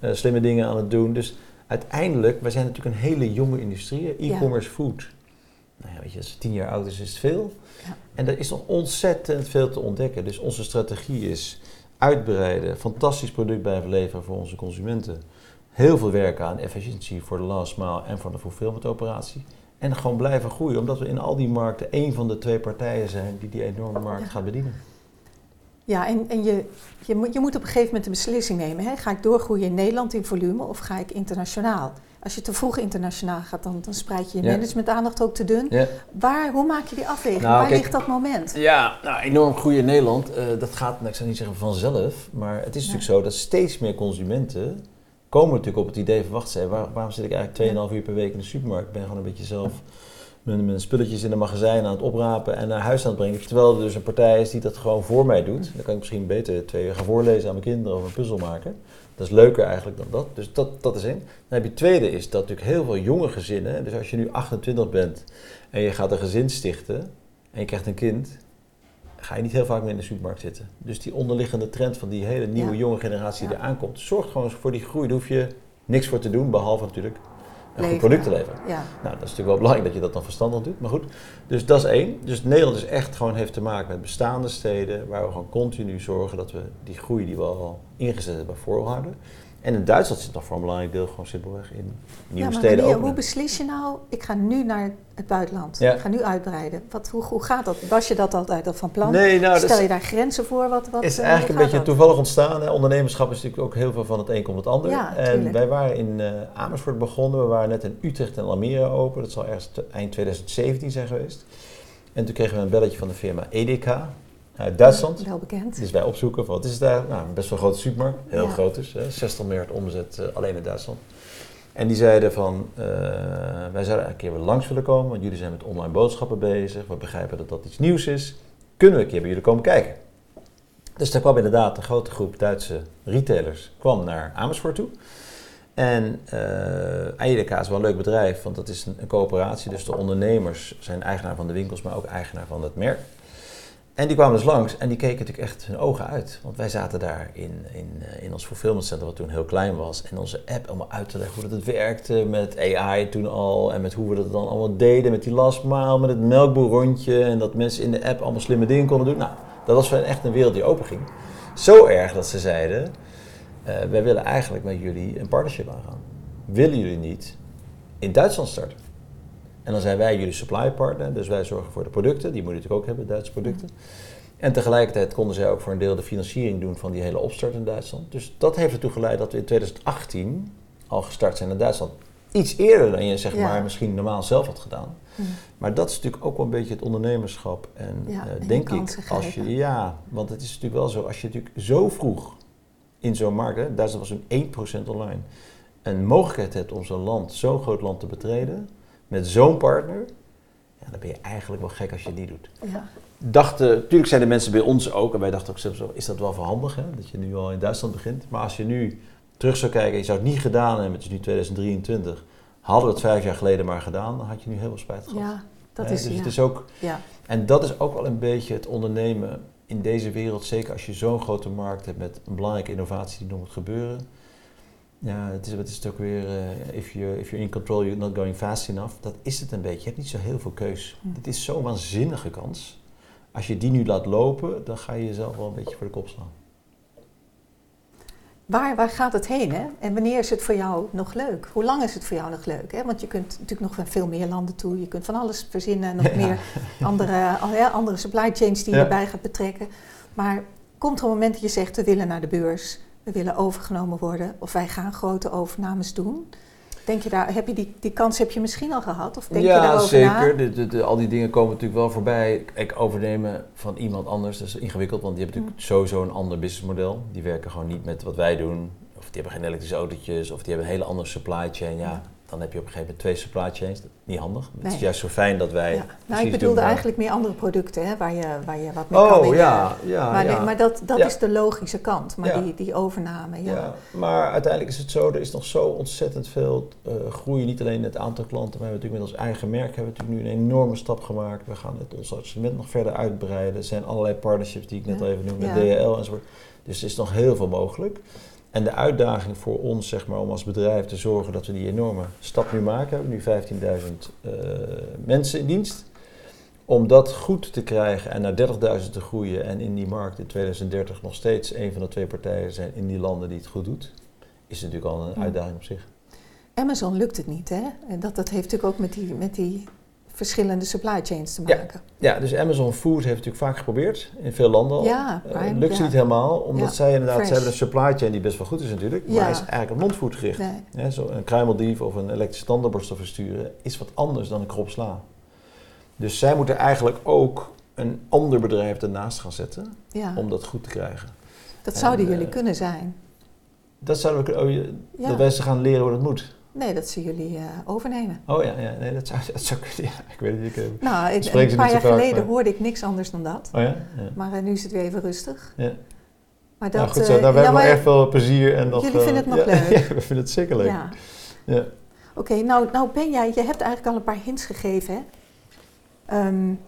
uh, slimme dingen aan het doen. Dus uiteindelijk, wij zijn natuurlijk een hele jonge industrie. E-commerce food. Nou ja, weet je, als het tien jaar oud is, is het veel. Ja. En er is nog ontzettend veel te ontdekken. Dus onze strategie is uitbreiden, fantastisch product blijven leveren voor onze consumenten. Heel veel werken aan efficiëntie voor de last mile en voor de fulfillment operatie. En gewoon blijven groeien, omdat we in al die markten één van de twee partijen zijn die die enorme markt gaat bedienen. Ja, en, en je, je, moet, je moet op een gegeven moment een beslissing nemen. Hè? Ga ik doorgroeien in Nederland in volume of ga ik internationaal? Als je te vroeg internationaal gaat, dan, dan spreid je je ja. managementaandacht ook te dun. Ja. Waar, hoe maak je die afweging? Nou, Waar ligt dat moment? Ja, nou, enorm groeien in Nederland. Uh, dat gaat, nou, ik zou niet zeggen vanzelf, maar het is natuurlijk zo dat steeds meer consumenten komen natuurlijk op het idee van, wacht eens, waar, waarom zit ik eigenlijk 2,5 uur per week in de supermarkt? Ik ben gewoon een beetje zelf mijn, mijn, spulletjes in een magazijn aan het oprapen en naar huis aan het brengen. Terwijl er dus een partij is die dat gewoon voor mij doet. Dan kan ik misschien beter twee uur gaan voorlezen aan mijn kinderen of een puzzel maken. Dat is leuker eigenlijk dan dat. Dus dat, dat is één. Dan heb je tweede is dat natuurlijk heel veel jonge gezinnen, dus als je nu 28 bent en je gaat een gezin stichten en je krijgt een kind, ga je niet heel vaak meer in de supermarkt zitten. Dus die onderliggende trend van die hele nieuwe jonge generatie die er aankomt, zorgt gewoon voor die groei. Daar hoef je niks voor te doen, behalve natuurlijk een goed product te leveren. Ja. Nou, dat is natuurlijk wel belangrijk dat je dat dan verstandig doet. Maar goed, dus dat is één. Dus Nederland is echt gewoon heeft te maken met bestaande steden, waar we gewoon continu zorgen dat we die groei die we al ingezet hebben voorhouden. En in Duitsland zit nog voor een belangrijk deel gewoon simpelweg in nieuwe ja, maar steden wanneer, Hoe beslis je nou, ik ga nu naar het buitenland, ik ga nu uitbreiden. Wat, hoe, hoe gaat dat? Was je dat altijd al van plan? Nee, nou, Stel je daar grenzen voor? Wat, wat, is eigenlijk een beetje toevallig ontstaan. Hè? Ondernemerschap is natuurlijk ook heel veel van het een komt het ander. Ja, en wij waren in uh, Amersfoort begonnen, we waren net in Utrecht en Almere open. Dat zal ergens eind 2017 zijn geweest. En toen kregen we een belletje van de firma Edeka uit Duitsland. Wel bekend. Dus wij opzoeken van wat is het daar? Nou, best wel een grote supermarkt. Heel groot dus. Hè? 60 miljard omzet uh, alleen in Duitsland. En die zeiden van, uh, wij zouden een keer weer langs willen komen, want jullie zijn met online boodschappen bezig. We begrijpen dat dat iets nieuws is. Kunnen we een keer bij jullie komen kijken? Dus daar kwam inderdaad een grote groep Duitse retailers kwam naar Amersfoort toe. En uh, is wel een leuk bedrijf, want dat is een, een, coöperatie. Dus de ondernemers zijn eigenaar van de winkels, maar ook eigenaar van het merk. En die kwamen dus langs en die keken natuurlijk echt hun ogen uit. Want wij zaten daar in, in, eh, in ons fulfillment center, wat toen heel klein was. En onze app allemaal uit te leggen hoe dat het werkte met AI toen al. En met hoe we dat dan allemaal deden met die lastmaal, met het melkboerrondje. En dat mensen in de app allemaal slimme dingen konden doen. Nou, dat was echt een wereld die open ging. Zo erg dat ze zeiden, uh, wij willen eigenlijk met jullie een partnership aangaan. Willen jullie niet in Duitsland starten? En dan zijn wij jullie supply partner, dus wij zorgen voor de producten, die moet je natuurlijk ook hebben, Duitse producten. En tegelijkertijd konden zij ook voor een deel de financiering doen van die hele opstart in Duitsland. Dus dat heeft ertoe geleid dat we in 2018 al gestart zijn in Duitsland. Iets eerder dan je zeg maar misschien normaal zelf had gedaan. Maar dat is natuurlijk ook wel een beetje het ondernemerschap. En ja, uh, denk ik, als je, ja, want het is natuurlijk wel zo, als je natuurlijk zo vroeg in zo'n markt, hè, Duitsland was een 1% online, een mogelijkheid hebt om zo'n land, zo'n groot land te betreden, met zo'n partner, ja, dan ben je eigenlijk wel gek als je die doet. Ja. Dachten, natuurlijk zijn de mensen bij ons ook, en wij dachten ook zelfs is dat wel verhandig, hè, dat je nu al in Duitsland begint. Maar als je nu terug zou kijken, je zou het niet gedaan hebben, het is nu 2023, hadden we het vijf jaar geleden maar gedaan, dan had je nu heel veel spijt gehad. Ja, dat is dus ja. het is ook, ja. En dat is ook wel een beetje het ondernemen in deze wereld, zeker als je zo'n grote markt hebt met een belangrijke innovatie die nog moet gebeuren ja, het is, wat is het ook weer, uh, if, you, if you're in control, you're not going fast enough. Dat is het een beetje. Je hebt niet zo heel veel keus. Hm. Dit is zo'n waanzinnige kans. Als je die nu laat lopen, dan ga je jezelf wel een beetje voor de kop slaan. Waar, waar gaat het heen? Hè? En wanneer is het voor jou nog leuk? Hoe lang is het voor jou nog leuk? Hè? Want je kunt natuurlijk nog van veel meer landen toe. Je kunt van alles verzinnen. Nog meer andere, ja, andere supply chains die je erbij gaat betrekken. Maar komt er een moment dat je zegt, we willen naar de beurs we willen overgenomen worden of wij gaan grote overnames doen. Denk je daar, heb je die, die kans heb je misschien al gehad? Of denk ja, je daarover zeker. De, de, de, al die dingen komen natuurlijk wel voorbij. Kijk, overnemen van iemand anders, dat is ingewikkeld, want die hebben natuurlijk mm. sowieso een ander businessmodel. Die werken gewoon niet met wat wij doen. Of die hebben geen elektrische autootjes, of die hebben een hele andere supply chain. Ja, dan heb je op een gegeven moment twee supply chains. Niet handig. Het is juist zo fijn dat wij. Ja. Nou, ik bedoelde eigenlijk meer andere producten hè, waar, je, waar je wat mee oh, kan. Oh ja, ja. Maar, ja. maar dat, dat is de logische kant. Maar die, die overname. Ja. Maar uiteindelijk is het zo, er is nog zo ontzettend veel uh, groei. Niet alleen het aantal klanten, maar we hebben natuurlijk met ons eigen merk hebben we natuurlijk nu een enorme stap gemaakt. We gaan het ons assortiment nog verder uitbreiden. Er zijn allerlei partnerships die ik net al even noemde met DHL enzovoort. Dus er is nog heel veel mogelijk. En de uitdaging voor ons, zeg maar, om als bedrijf te zorgen dat we die enorme stap nu maken. We hebben nu 15.000 uh, mensen in dienst. Om dat goed te krijgen en naar 30.000 te groeien en in die markt in 2030 nog steeds een van de twee partijen zijn in die landen die het goed doet, is natuurlijk al een uitdaging op zich. Amazon lukt het niet, hè? En dat, dat heeft natuurlijk ook met die, met die verschillende supply chains te maken. Ja, dus Amazon Food heeft natuurlijk vaak geprobeerd in veel landen al. Ja, uh, lukt ze niet helemaal, omdat zij inderdaad, ze hebben een supply chain die best wel goed is natuurlijk, maar is eigenlijk op mondvoed gericht. Nee. zo een kruimeldief of een elektrische tandenborstel versturen is wat anders dan een krop sla. Dus zij moeten eigenlijk ook een ander bedrijf ernaast gaan zetten om dat goed te krijgen. Dat zouden jullie eh, kunnen zijn. Dat zouden we kunnen, oh, dat wij ze gaan leren hoe dat moet. Nee, dat ze jullie uh, overnemen. Oh ja, ja nee, dat zou, dat zou ja, ik weet het niet. Nou, een paar jaar geleden hoorde ik niks anders dan dat. Oh ja? ja. Maar uh, nu is het weer even rustig. Ja. Maar dat, nou goed zo, uh, daar hebben we erg veel plezier. En jullie vinden het nog leuk? Ja, we vinden het zeker leuk. Ja. ja. Oké, okay, nou, nou ben jij, je hebt eigenlijk al een paar hints gegeven. Hè? Um,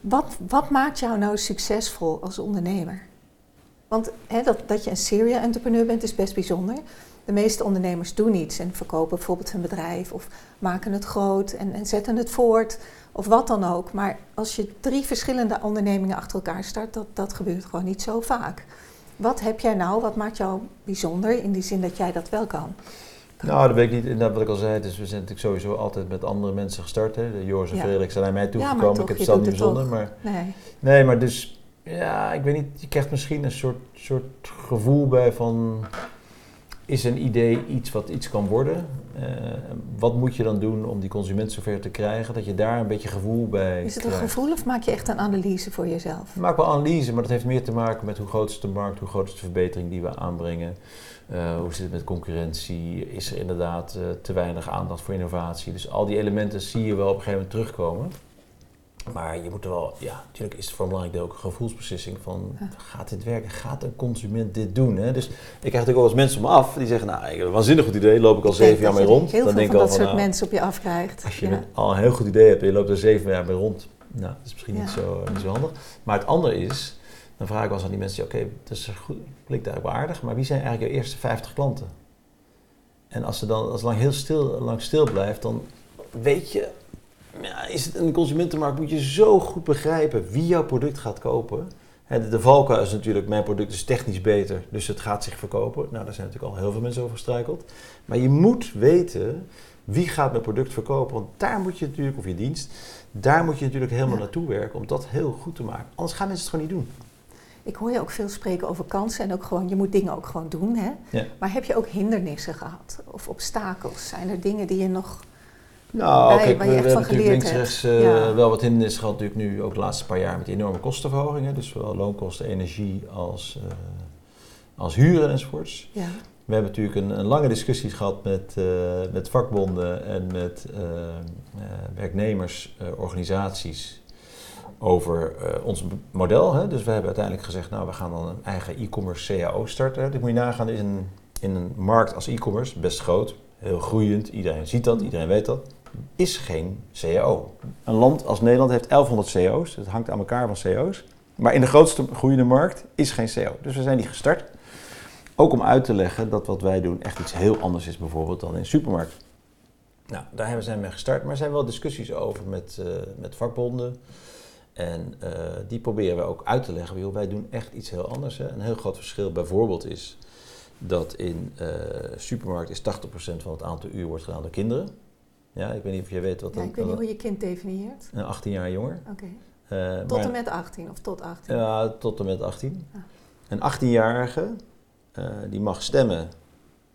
wat, wat maakt jou nou succesvol als ondernemer? Want hè, dat, dat je een serial entrepreneur bent is best bijzonder. De meeste ondernemers doen iets en verkopen bijvoorbeeld hun bedrijf of maken het groot en, en, zetten het voort of wat dan ook. Maar als je drie verschillende ondernemingen achter elkaar start, dat, dat gebeurt gewoon niet zo vaak. Wat heb jij nou, wat maakt jou bijzonder in die zin dat jij dat wel kan? Nou, dat weet ik niet. Inderdaad, wat ik al zei, dus we zijn natuurlijk sowieso altijd met andere mensen gestart. Hè. De Joris en ja. Frederik zijn naar mij toegekomen. Ja, ik heb het zelf niet bijzonder. Maar, nee. nee, maar dus, ja, ik weet niet, je krijgt misschien een soort, soort gevoel bij van is een idee iets wat iets kan worden? Uh, wat moet je dan doen om die consument zover te krijgen? Dat je daar een beetje gevoel bij Is het een gevoel of maak je echt een analyse voor jezelf? Ik maak wel analyse, maar dat heeft meer te maken met hoe groot is de markt, hoe groot is de verbetering die we aanbrengen. Uh, hoe zit het met concurrentie? Is er inderdaad uh, te weinig aandacht voor innovatie? Dus al die elementen zie je wel op een gegeven moment terugkomen. Maar je moet er wel, ja, natuurlijk is het voor een belangrijk deel ook een gevoelsbeslissing van, gaat dit werken? Gaat een consument dit doen? Hè? Dus ik krijg natuurlijk wel eens mensen om me af die zeggen, nou, ik heb een waanzinnig goed idee, loop ik al zeven jaar mee rond. Heel dan veel denk van dat soort nou, mensen op je afkrijgt. Als je al een heel goed idee hebt en je loopt er zeven jaar mee rond, nou, dat is misschien niet, zo, niet zo handig. Maar het andere is, dan vraag ik wel eens aan die mensen, oké, dat is goed, klinkt eigenlijk wel aardig, maar wie zijn eigenlijk je eerste 50 klanten? En als ze dan, als lang heel stil, lang stil blijft, dan weet je ja, is het een consumentenmarkt moet je zo goed begrijpen wie jouw product gaat kopen. De, de valkuil is natuurlijk, mijn product is technisch beter, dus het gaat zich verkopen. Nou, daar zijn natuurlijk al heel veel mensen over gestruikeld. Maar je moet weten wie gaat mijn product verkopen, want daar moet je natuurlijk, of je dienst, daar moet je natuurlijk helemaal naartoe werken om dat heel goed te maken. Anders gaan mensen het gewoon niet doen. Ik hoor je ook veel spreken over kansen en ook gewoon, je moet dingen ook gewoon doen. Hè? Ja. Maar heb je ook hindernissen gehad of obstakels? Zijn er dingen die je nog nou, kijk, we, hebben natuurlijk links rechts uh, wel wat hindernissen gehad natuurlijk nu ook de laatste paar jaar met die enorme kostenverhogingen. Dus zowel loonkosten, energie als, uh, als huren enzovoorts. Ja. We hebben natuurlijk een, een lange discussie gehad met, uh, met vakbonden en met werknemersorganisaties over ons model. Hè. Dus we hebben uiteindelijk gezegd, nou we gaan dan een eigen e-commerce CAO starten. Dit moet je nagaan, is in, in een markt als e-commerce best groot, heel groeiend. Iedereen ziet dat, iedereen weet dat is geen CAO. Een land als Nederland heeft 1100 CO's, het hangt aan elkaar van CO's. Maar in de grootste groeiende markt is geen CO. Dus we zijn die gestart. Ook om uit te leggen dat wat wij doen echt iets heel anders is bijvoorbeeld dan in supermarkt. Nou, daar hebben we zijn mee gestart, maar er zijn wel discussies over met, uh, met vakbonden. En uh, die proberen we ook uit te leggen. Joh, wij doen echt iets heel anders. Een heel groot verschil bijvoorbeeld is dat in uh, supermarkt is 80% van het aantal uur wordt gedaan door kinderen. Ja, ik weet niet of jij weet wat ja, Ik weet niet hoe je kind definieert. Een 18 jaar jonger. Oké. Uh, tot en met 18 of tot 18? Ja, tot en met 18. Ah. Een 18-jarige uh, die mag stemmen,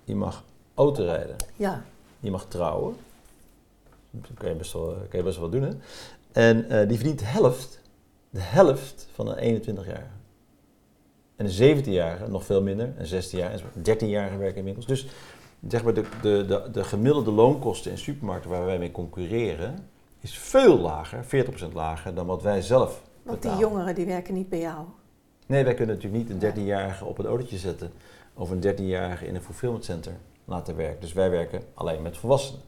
die mag autorijden, ja. die mag trouwen. Dat kan je best wel, kan je best wel doen, hè? En uh, die verdient de helft, de helft van een 21-jarige. En een 17-jarige nog veel minder, een 16-jarige, een 13-jarige werken in winkels. Dus zeg maar de, de, de, de gemiddelde loonkosten in supermarkten waar wij mee concurreren, is veel lager, 40% lager dan wat wij zelf Want die jongeren die werken niet bij jou? Nee, wij kunnen natuurlijk niet een 13-jarige op een autootje zetten of een 13-jarige in een fulfillment center laten werken. Dus wij werken alleen met volwassenen.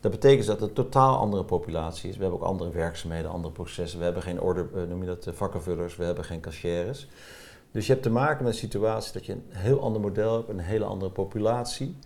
Dat betekent dat het een totaal andere populatie is. We hebben ook andere werkzaamheden, andere processen. We hebben geen order, eh, noem je dat, eh, vakkenvullers, we hebben geen cashiers. Dus je hebt te maken met een situatie dat je een heel ander model hebt, een hele andere populatie.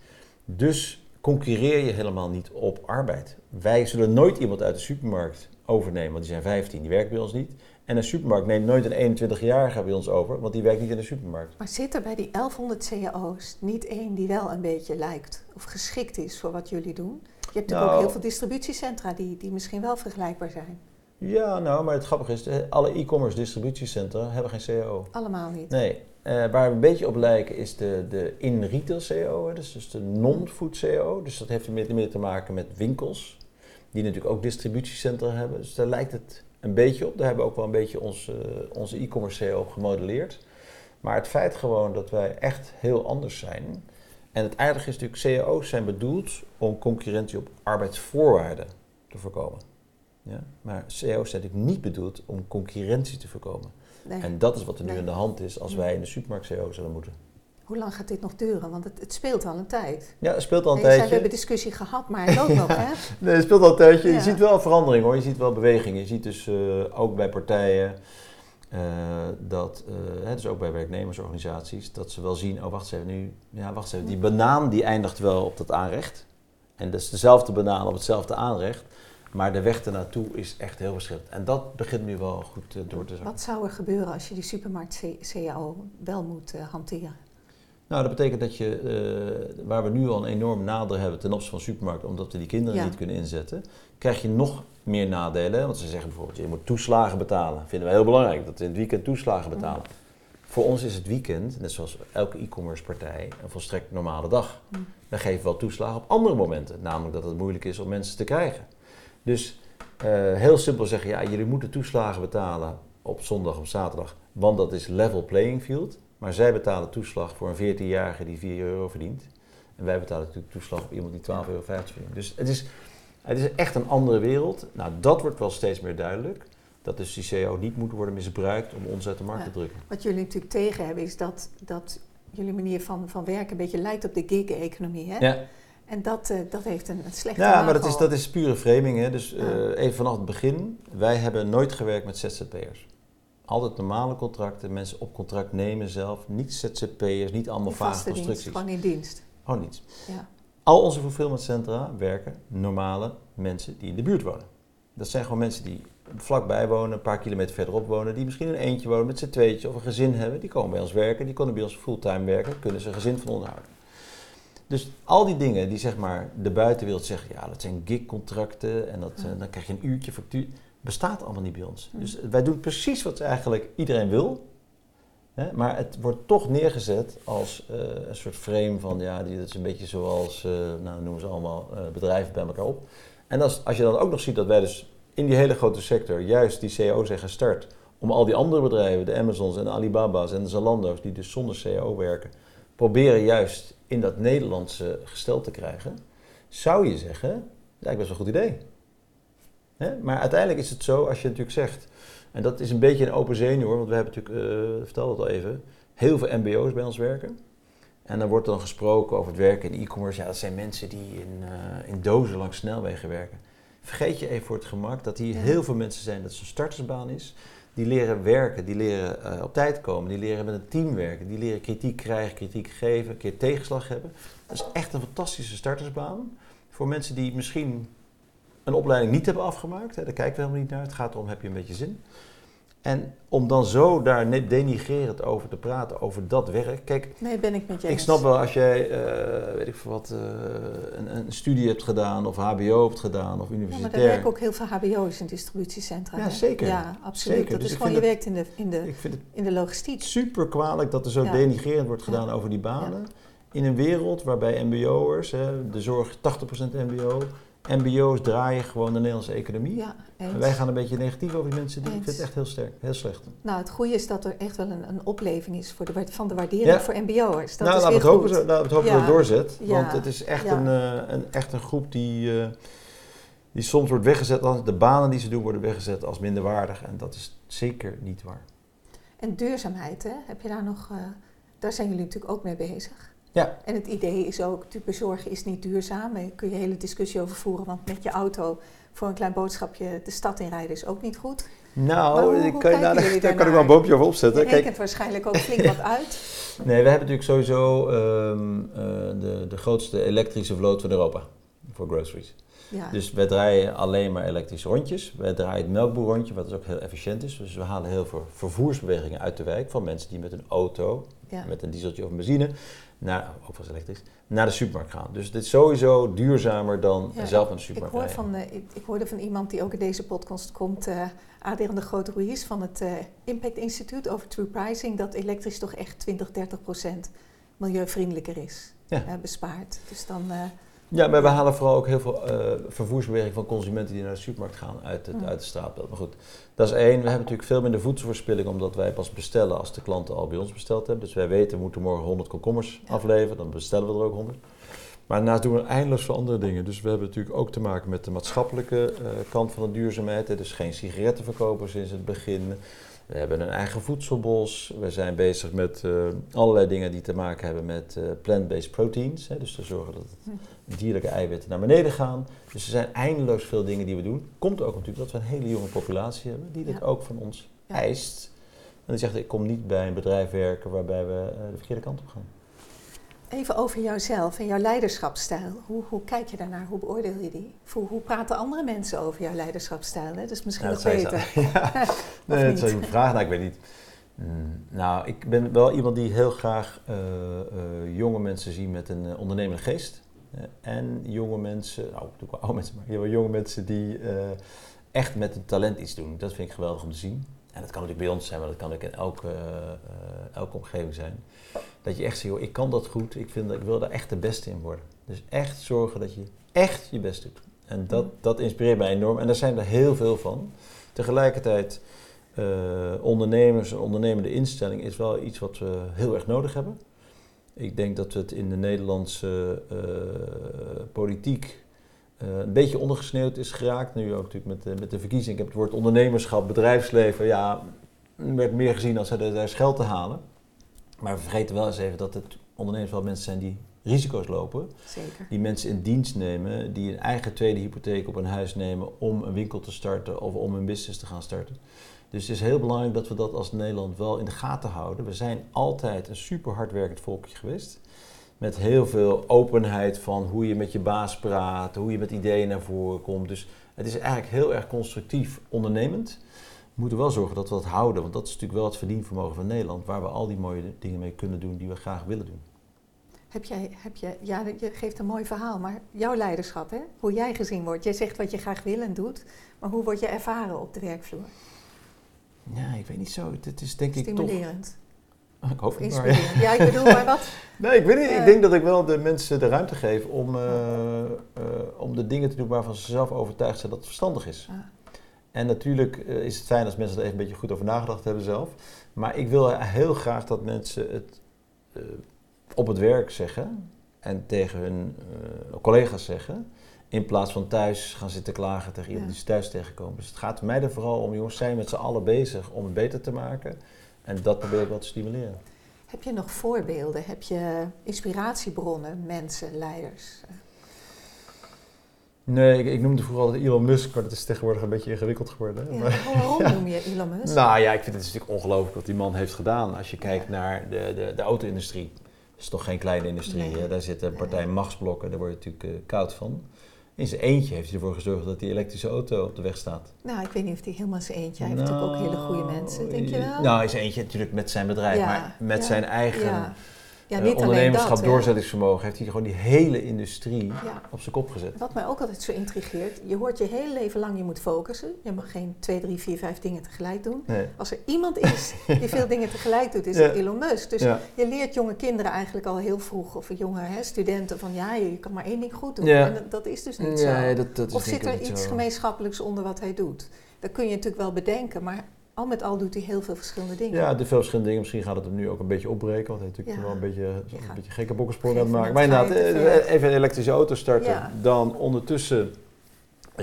Dus concurreer je helemaal niet op arbeid. Wij zullen nooit iemand uit de supermarkt overnemen, want die zijn 15, die werkt bij ons niet. En een supermarkt neemt nooit een 21-jarige bij ons over, want die werkt niet in de supermarkt. Maar zit er bij die 1100 cao's niet één die wel een beetje lijkt of geschikt is voor wat jullie doen? Je hebt natuurlijk ook nou- heel veel distributiecentra die, die misschien wel vergelijkbaar zijn. Ja, nou, maar het grappige is, alle e-commerce distributiecentra hebben geen CAO. Allemaal niet? Nee. Uh, waar we een beetje op lijken is de, de in-retail CO, dus, dus de non-food CO. Dus dat heeft meer, meer te maken met winkels, die natuurlijk ook distributiecentra hebben. Dus daar lijkt het een beetje op. Daar hebben we ook wel een beetje onze, onze e-commerce CO gemodelleerd. Maar het feit gewoon dat wij echt heel anders zijn. En het aardige is natuurlijk, CAO's zijn bedoeld om concurrentie op arbeidsvoorwaarden te voorkomen. Ja? Maar CAO's zijn natuurlijk niet bedoeld om concurrentie te voorkomen. En dat is wat er nu aan de hand is als wij in de supermarkt CO zullen moeten. Hoe lang gaat dit nog duren? Want het, het speelt al een tijd. Ja, het speelt al een tijdje. we hebben discussie gehad, maar het loopt nog, hè? Nee, het speelt al een tijdje. Je ziet wel verandering, hoor. Je ziet wel beweging. Je ziet dus uh, ook bij partijen, uh, dat, uh, dus ook bij werknemersorganisaties, dat ze wel zien, oh wacht even, nu, ja wacht eens even, die banaan die eindigt wel op dat aanrecht. En dat is dezelfde banaan op hetzelfde aanrecht. Maar de weg ernaartoe is echt heel verschillend. En dat begint nu wel goed uh, door te zakken. Wat zou er gebeuren als je die supermarkt CAO wel moet uh, hanteren? Nou, dat betekent dat je, uh, waar we nu al een enorm nadeel hebben ten opzichte van supermarkten, omdat we die kinderen niet kunnen inzetten, krijg je nog meer nadelen. Want ze zeggen bijvoorbeeld, je moet toeslagen betalen. Dat vinden we heel belangrijk, dat we in het weekend toeslagen betalen. Voor ons is het weekend, net zoals elke e-commerce partij, een volstrekt normale dag. Mm. Wij geven wel toeslagen op andere momenten, namelijk dat het moeilijk is om mensen te krijgen. Dus uh, heel simpel zeggen, ja, jullie moeten toeslagen betalen op zondag of zaterdag, want dat is level playing field. Maar zij betalen toeslag voor een 14-jarige die 4 euro verdient. En wij betalen natuurlijk toeslag op iemand die 12,50 euro verdient. Dus het is, het is echt een andere wereld. Nou, dat wordt wel steeds meer duidelijk. Dat dus die CEO niet moet worden misbruikt om ons uit de markt te drukken. Wat jullie natuurlijk tegen hebben is dat, dat jullie manier van, van werken een beetje lijkt op de gig-economie. Hè? Ja. En dat, uh, dat heeft een, een slechte Ja, maar dat is, dat is pure framing. Hè? Dus uh, even vanaf het begin. Wij hebben nooit gewerkt met ZZP'ers. Altijd normale contracten, mensen op contract nemen zelf. Niet ZZP'ers, niet allemaal vage constructies. gewoon in dienst. Gewoon niets. Ja. Al onze fulfillmentcentra werken normale mensen die in de buurt wonen. Dat zijn gewoon mensen die vlakbij wonen, een paar kilometer verderop wonen, die misschien een eentje wonen met z'n tweetje of een gezin hebben. Die komen bij ons werken, die kunnen bij ons fulltime werken, kunnen ze een gezin van onderhouden. Dus al die dingen die zeg maar de buitenwereld zeggen, ja dat zijn gigcontracten en dat, eh, dan krijg je een uurtje factuur, bestaat allemaal niet bij ons. Dus wij doen precies wat eigenlijk iedereen wil, hè, maar het wordt toch neergezet als uh, een soort frame van, ja die, dat is een beetje zoals, uh, nou noemen ze allemaal bedrijven bij elkaar op. En als, als je dan ook nog ziet dat wij dus in die hele grote sector juist die CEO zijn gestart om al die andere bedrijven, de Amazons en de Alibaba's en de Zalando's, die dus zonder CEO werken, proberen juist in dat Nederlandse gestel te krijgen, zou je zeggen, ja, best wel een goed idee. Hè? Maar uiteindelijk is het zo, als je natuurlijk zegt, en dat is een beetje een open zenuw hoor, want we hebben natuurlijk, uh, vertel het al even, heel veel MBO's bij ons werken. En dan wordt dan gesproken over het werken in e-commerce. Ja, dat zijn mensen die in, uh, in dozen langs snelwegen werken. Vergeet je even voor het gemak dat hier heel veel mensen zijn dat het een startersbaan is. Die leren werken, die leren uh, op tijd komen, die leren met een team werken, die leren kritiek krijgen, kritiek geven, een keer tegenslag hebben. Dat is echt een fantastische startersbaan. Voor mensen die misschien een opleiding niet hebben afgemaakt, hè, daar kijken we helemaal niet naar. Het gaat erom, heb je een beetje zin? En om dan zo daar denigrerend over te praten, over dat werk. Kijk, nee, ben ik met je Ik snap wel als jij, uh, weet ik veel wat, uh, een, een, studie hebt gedaan of HBO hebt gedaan of universitair. Ja, maar er werken ook heel veel HBO's in distributiecentra. Ja, zeker. Ja, absoluut. Zeker. Dat dus is gewoon, je werkt in de, in de, ik vind het in de logistiek. Super kwalijk dat er zo denigrerend wordt gedaan over die banen. In een wereld waarbij MBO'ers, de zorg 80% MBO, MBO's draaien gewoon de Nederlandse economie. Ja, en wij gaan een beetje negatief over die mensen. Die, ik vind het echt heel sterk, heel slecht. Nou, het goede is dat er echt wel een, een opleving is voor de, van de waardering voor MBO'ers. Dat nou, laten we het hopen, laten we het hopen dat het doorzet. Want het is echt, een, uh, een, echt een groep die, uh, die soms wordt weggezet. De banen die ze doen worden weggezet als minderwaardig. En dat is zeker niet waar. En duurzaamheid, hè? heb je daar nog... Uh, daar zijn jullie natuurlijk ook mee bezig. Ja. En het idee is ook, type bezorgen is niet duurzaam. Daar kun je een hele discussie over voeren, want met je auto voor een klein boodschapje de stad inrijden is ook niet goed. Nou, hoe, kan, nou daar kan ik wel een boompje over opzetten. Je rekent waarschijnlijk ook flink wat uit. Nee, we hebben natuurlijk sowieso um, uh, de, de grootste elektrische vloot van Europa voor groceries. Ja. Dus wij draaien alleen maar elektrische rondjes. Wij draaien het melkboerrondje, wat dus ook heel efficiënt is. Dus we halen heel veel vervoersbewegingen uit de wijk van mensen die met een auto, ja. met een dieseltje of een benzine, naar, ook was elektrisch, naar de supermarkt gaan. Dus dit is sowieso duurzamer dan zelf naar de supermarkt ik hoor Van, uh, ik, ik, hoorde van iemand die ook in deze podcast komt, uh, Adrian de Grote Ruiz van het uh, Impact Instituut over True Pricing, dat elektrisch toch echt 20, 30 procent milieuvriendelijker is, ja. bespaard. Dus dan... Ja, maar we halen vooral ook heel veel uh, vervoersbeweging van consumenten die naar de supermarkt gaan uit het, uit het straatbeeld. Maar goed, dat is één. We hebben natuurlijk veel minder voedselverspilling omdat wij pas bestellen als de klanten al bij ons besteld hebben. Dus wij weten, we moeten morgen 100 komkommers afleveren, dan bestellen we er ook 100. Maar daarnaast doen we eindeloos veel andere dingen. Dus we hebben natuurlijk ook te maken met de maatschappelijke uh, kant van de duurzaamheid. Dus geen sigaretten verkopen sinds het begin. We hebben een eigen voedselbos. We zijn bezig met uh, allerlei dingen die te maken hebben met uh, plant-based proteins. Hè, dus te zorgen dat het dierlijke eiwitten naar beneden gaan. Dus er zijn eindeloos veel dingen die we doen. Komt ook natuurlijk dat we een hele jonge populatie hebben die dit ook van ons eist. En die zegt, ik kom niet bij een bedrijf werken waarbij we uh, de verkeerde kant op gaan. Even over jouzelf en jouw leiderschapsstijl. Hoe, hoe kijk je daarnaar? Hoe beoordeel je die? Hoe, hoe praten andere mensen over jouw leiderschapsstijl? Hè? Dat is misschien nog beter. ja. nee, dat zou je me vragen. Nou, ik weet niet. Mm, nou, ik ben wel iemand die heel graag uh, uh, jonge mensen ziet met een uh, ondernemende geest. en jonge mensen, nou, natuurlijk wel oude mensen, maar jonge mensen die echt met hun talent iets doen. Dat vind ik geweldig om te zien. En dat kan natuurlijk bij ons zijn, maar dat kan ook in elke elke omgeving zijn. Dat je echt zegt, joh, ik kan dat goed, ik, vind dat, ik wil daar echt de beste in worden. Dus echt zorgen dat je echt je best doet. En dat, dat inspireert mij enorm. En daar zijn er heel veel van. Tegelijkertijd, uh, ondernemers, een ondernemende instelling is wel iets wat we heel erg nodig hebben. Ik denk dat we het in de Nederlandse uh, politiek uh, een beetje ondergesneeuwd is geraakt. Nu ook natuurlijk met, met de verkiezing. Ik heb het woord ondernemerschap, bedrijfsleven, ja, werd meer gezien als er daar geld te halen. Maar we vergeten wel eens even dat het ondernemers wel mensen zijn die risico's lopen. Zeker. Die mensen in dienst nemen, die een eigen tweede hypotheek op een huis nemen om een winkel te starten of om een business te gaan starten. Dus het is heel belangrijk dat we dat als Nederland wel in de gaten houden. We zijn altijd een super hardwerkend volkje geweest. Met heel veel openheid van hoe je met je baas praat, hoe je met ideeën naar voren komt. Dus het is eigenlijk heel erg constructief ondernemend. We moeten wel zorgen dat we dat houden, want dat is natuurlijk wel het verdienvermogen van Nederland, waar we al die mooie dingen mee kunnen doen die we graag willen doen. Heb jij, heb je, ja, je geeft een mooi verhaal, maar jouw leiderschap, hè? hoe jij gezien wordt. Jij zegt wat je graag wil en doet, maar hoe word je ervaren op de werkvloer? Ja, ik weet niet zo. Het is denk ik toch... Stimulerend. Ik hoop het maar. Ja. ik bedoel, maar wat? Nee, ik weet niet. ik denk dat ik wel de mensen de ruimte geef om, uh, uh, om de dingen te doen waarvan ze zelf overtuigd zijn dat het verstandig is. Ah. En natuurlijk is het fijn als mensen er even een beetje goed over nagedacht hebben zelf. Maar ik wil heel graag dat mensen het op het werk zeggen en tegen hun collega's zeggen. In plaats van thuis gaan zitten klagen tegen iemand die ze thuis tegenkomen. Dus het gaat mij er vooral om, jongens, zijn met z'n allen bezig om het beter te maken. En dat probeer ik wel te stimuleren. Heb je nog voorbeelden? Heb je inspiratiebronnen, mensen, leiders? Nee, ik, ik noemde vroeger altijd Elon Musk, maar dat is tegenwoordig een beetje ingewikkeld geworden. Ja, maar, waarom noem je Elon Musk? nou ja, ik vind het natuurlijk ongelooflijk wat die man heeft gedaan. Als je kijkt naar de, de, de auto-industrie. Dat is toch geen kleine industrie. Daar zitten partij machtsblokken, daar word je natuurlijk uh, koud van. In zijn eentje heeft hij ervoor gezorgd dat die elektrische auto op de weg staat. Nou, ik weet niet of hij helemaal zijn eentje. Hij heeft natuurlijk ook hele goede mensen, denk je wel? Nou, in zijn eentje natuurlijk met zijn bedrijf, maar met zijn eigen ja, niet uh, ondernemerschap, dat, doorzettingsvermogen, heeft hij gewoon die hele industrie op zijn kop gezet. Wat mij ook altijd zo intrigeert, je hoort je hele leven lang je moet focussen. Je mag geen twee, drie, vier, vijf dingen tegelijk doen. Als er iemand is die veel dingen tegelijk doet, is het Elon Musk. Dus je leert jonge kinderen eigenlijk al heel vroeg, of jonge hè, studenten, van ja, je kan maar één ding goed doen. En dat, is dus niet zo. Dat, dat is of zit er iets gemeenschappelijks onder wat hij doet? Dat kun je natuurlijk wel bedenken, maar al met al doet hij heel veel verschillende dingen. Ja, de veel verschillende dingen. Misschien gaat het hem nu ook een beetje opbreken. Want hij is natuurlijk wel een beetje, een beetje gekke bokkensprong aan het maken. Maar inderdaad, eh, even een elektrische auto starten. Dan ondertussen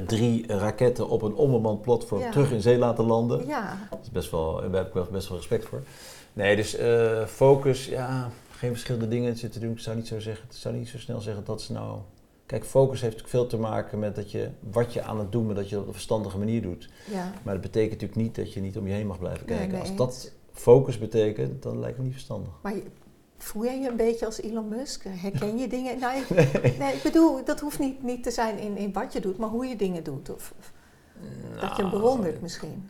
drie raketten op een onbemand platform terug in zee laten landen. Ja. Dat is best wel, daar heb ik wel best wel respect voor. Nee, dus uh, focus, ja, geen verschillende dingen zitten doen. Ik zou niet zo zeggen, ik zou niet zo snel zeggen dat ze nou Kijk, focus heeft veel te maken met dat je, wat je aan het doen bent, dat je dat op een verstandige manier doet. Ja. Maar dat betekent natuurlijk niet dat je niet om je heen mag blijven kijken. als dat focus betekent, dan lijkt het niet verstandig. Maar voel jij je een beetje als Elon Musk? Herken je dingen? Nou, nee. nee. ik bedoel, dat hoeft niet, niet te zijn in, in wat je doet, maar hoe je dingen doet. Of, dat je hem nou, bewondert misschien.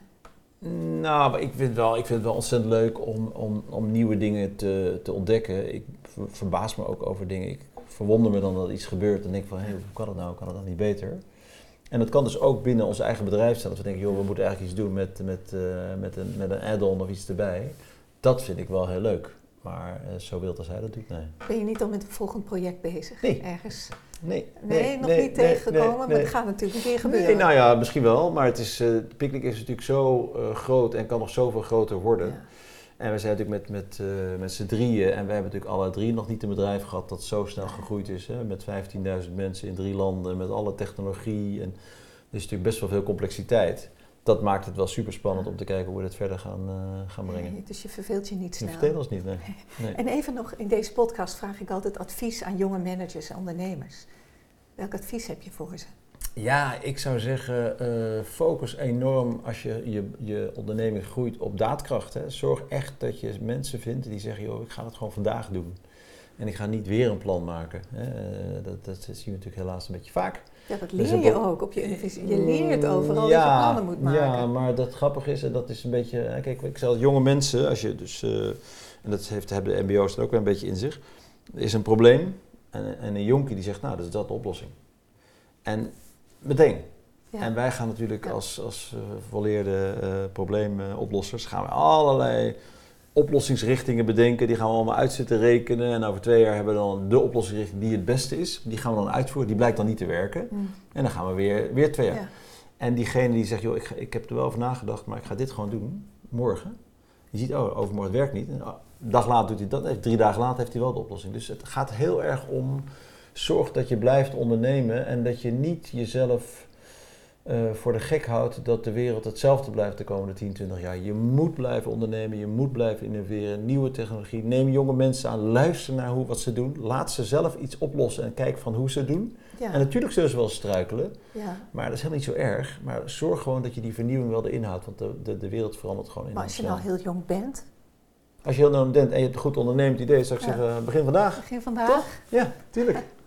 Nou, ik vind, wel, ik vind het wel ontzettend leuk om, om, om nieuwe dingen te, te ontdekken. Ik verbaas me ook over dingen. Ik verwonder me dan dat iets gebeurt en denk van, hé, hey, hoe kan het nou? Kan het dan niet beter? En dat kan dus ook binnen ons eigen bedrijf zijn. Dat we denken, joh, we moeten eigenlijk iets doen met, met, uh, met een, met een add-on of iets erbij. Dat vind ik wel heel leuk. Maar uh, zo wilt als hij dat doet, nee. Ben je niet al met een volgend project bezig? Nee. Ergens? Nee. Nee, nee nog nee, niet tegengekomen, maar het gaat natuurlijk een keer gebeuren. nou ja, misschien wel. Maar het is, uh, Picnic is natuurlijk zo groot en kan nog zoveel groter worden. Ja. En we zijn natuurlijk met, met, uh, met z'n drieën, en we hebben natuurlijk alle drie nog niet een bedrijf gehad dat zo snel gegroeid is. Hè, met 15.000 mensen in drie landen, met alle technologie. En er is natuurlijk best wel veel complexiteit. Dat maakt het wel super spannend om te kijken hoe we het verder gaan, uh, gaan brengen. Nee, dus je verveelt je niet snel. Je verveelt ons niet, nee. nee. En even nog, in deze podcast vraag ik altijd advies aan jonge managers en ondernemers. Welk advies heb je voor ze? Ja, ik zou zeggen, uh, focus enorm als je, je je onderneming groeit op daadkracht. Hè. Zorg echt dat je mensen vindt die zeggen, joh, ik ga het gewoon vandaag doen. En ik ga niet weer een plan maken. Hè. Uh, dat, dat zien we natuurlijk helaas een beetje vaak. Ja, dat leer je ook op je universiteit. Je leert overal dat je plannen moet maken. Ja, maar dat grappige is, en dat is een beetje... Kijk, ik zeg jonge mensen, als je dus... Uh, en dat heeft, hebben de mbo's er ook wel een beetje in zich. Is een probleem en, en een jonkie die zegt, nou, dat is dat de oplossing. En Meteen. En wij gaan natuurlijk als, als uh, volleerde uh, probleemoplossers gaan we allerlei oplossingsrichtingen bedenken. Die gaan we allemaal uitzitten rekenen. En over twee jaar hebben we dan de oplossingsrichting die het beste is. Die gaan we dan uitvoeren. Die blijkt dan niet te werken. Mm. En dan gaan we weer, weer twee jaar. Ja. En diegene die zegt, joh, ik, ik heb er wel over nagedacht, maar ik ga dit gewoon doen. Morgen. Je ziet, oh, overmorgen werkt niet. Een dag later doet hij dat. Drie dagen later heeft hij wel de oplossing. Dus het gaat heel erg om, zorg dat je blijft ondernemen. En dat je niet jezelf uh, voor de gek houdt dat de wereld hetzelfde blijft de komende 10, 20 jaar. Je moet blijven ondernemen, je moet blijven innoveren, nieuwe technologie. Neem jonge mensen aan, luister naar hoe, wat ze doen. Laat ze zelf iets oplossen en kijk van hoe ze het doen. En natuurlijk zullen ze wel struikelen, ja. maar dat is helemaal niet zo erg. Maar zorg gewoon dat je die vernieuwing wel erin houdt, want de, de, de wereld verandert gewoon in Maar als je nou heel jong bent? Als je heel jong bent en je hebt een goed ondernemend idee, zou ik zeggen, begin vandaag. Begin vandaag? Ja, tuurlijk.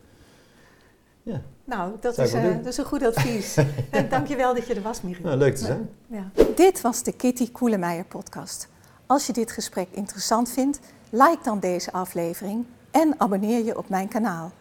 Ja. Nou, dat is, uh, dat is een goed advies. en dankjewel dat je er was, Michiel. Nou, leuk te zijn. Ja. Dit was de Kitty Koelemeijer podcast. Als je dit gesprek interessant vindt, like dan deze aflevering en abonneer je op mijn kanaal.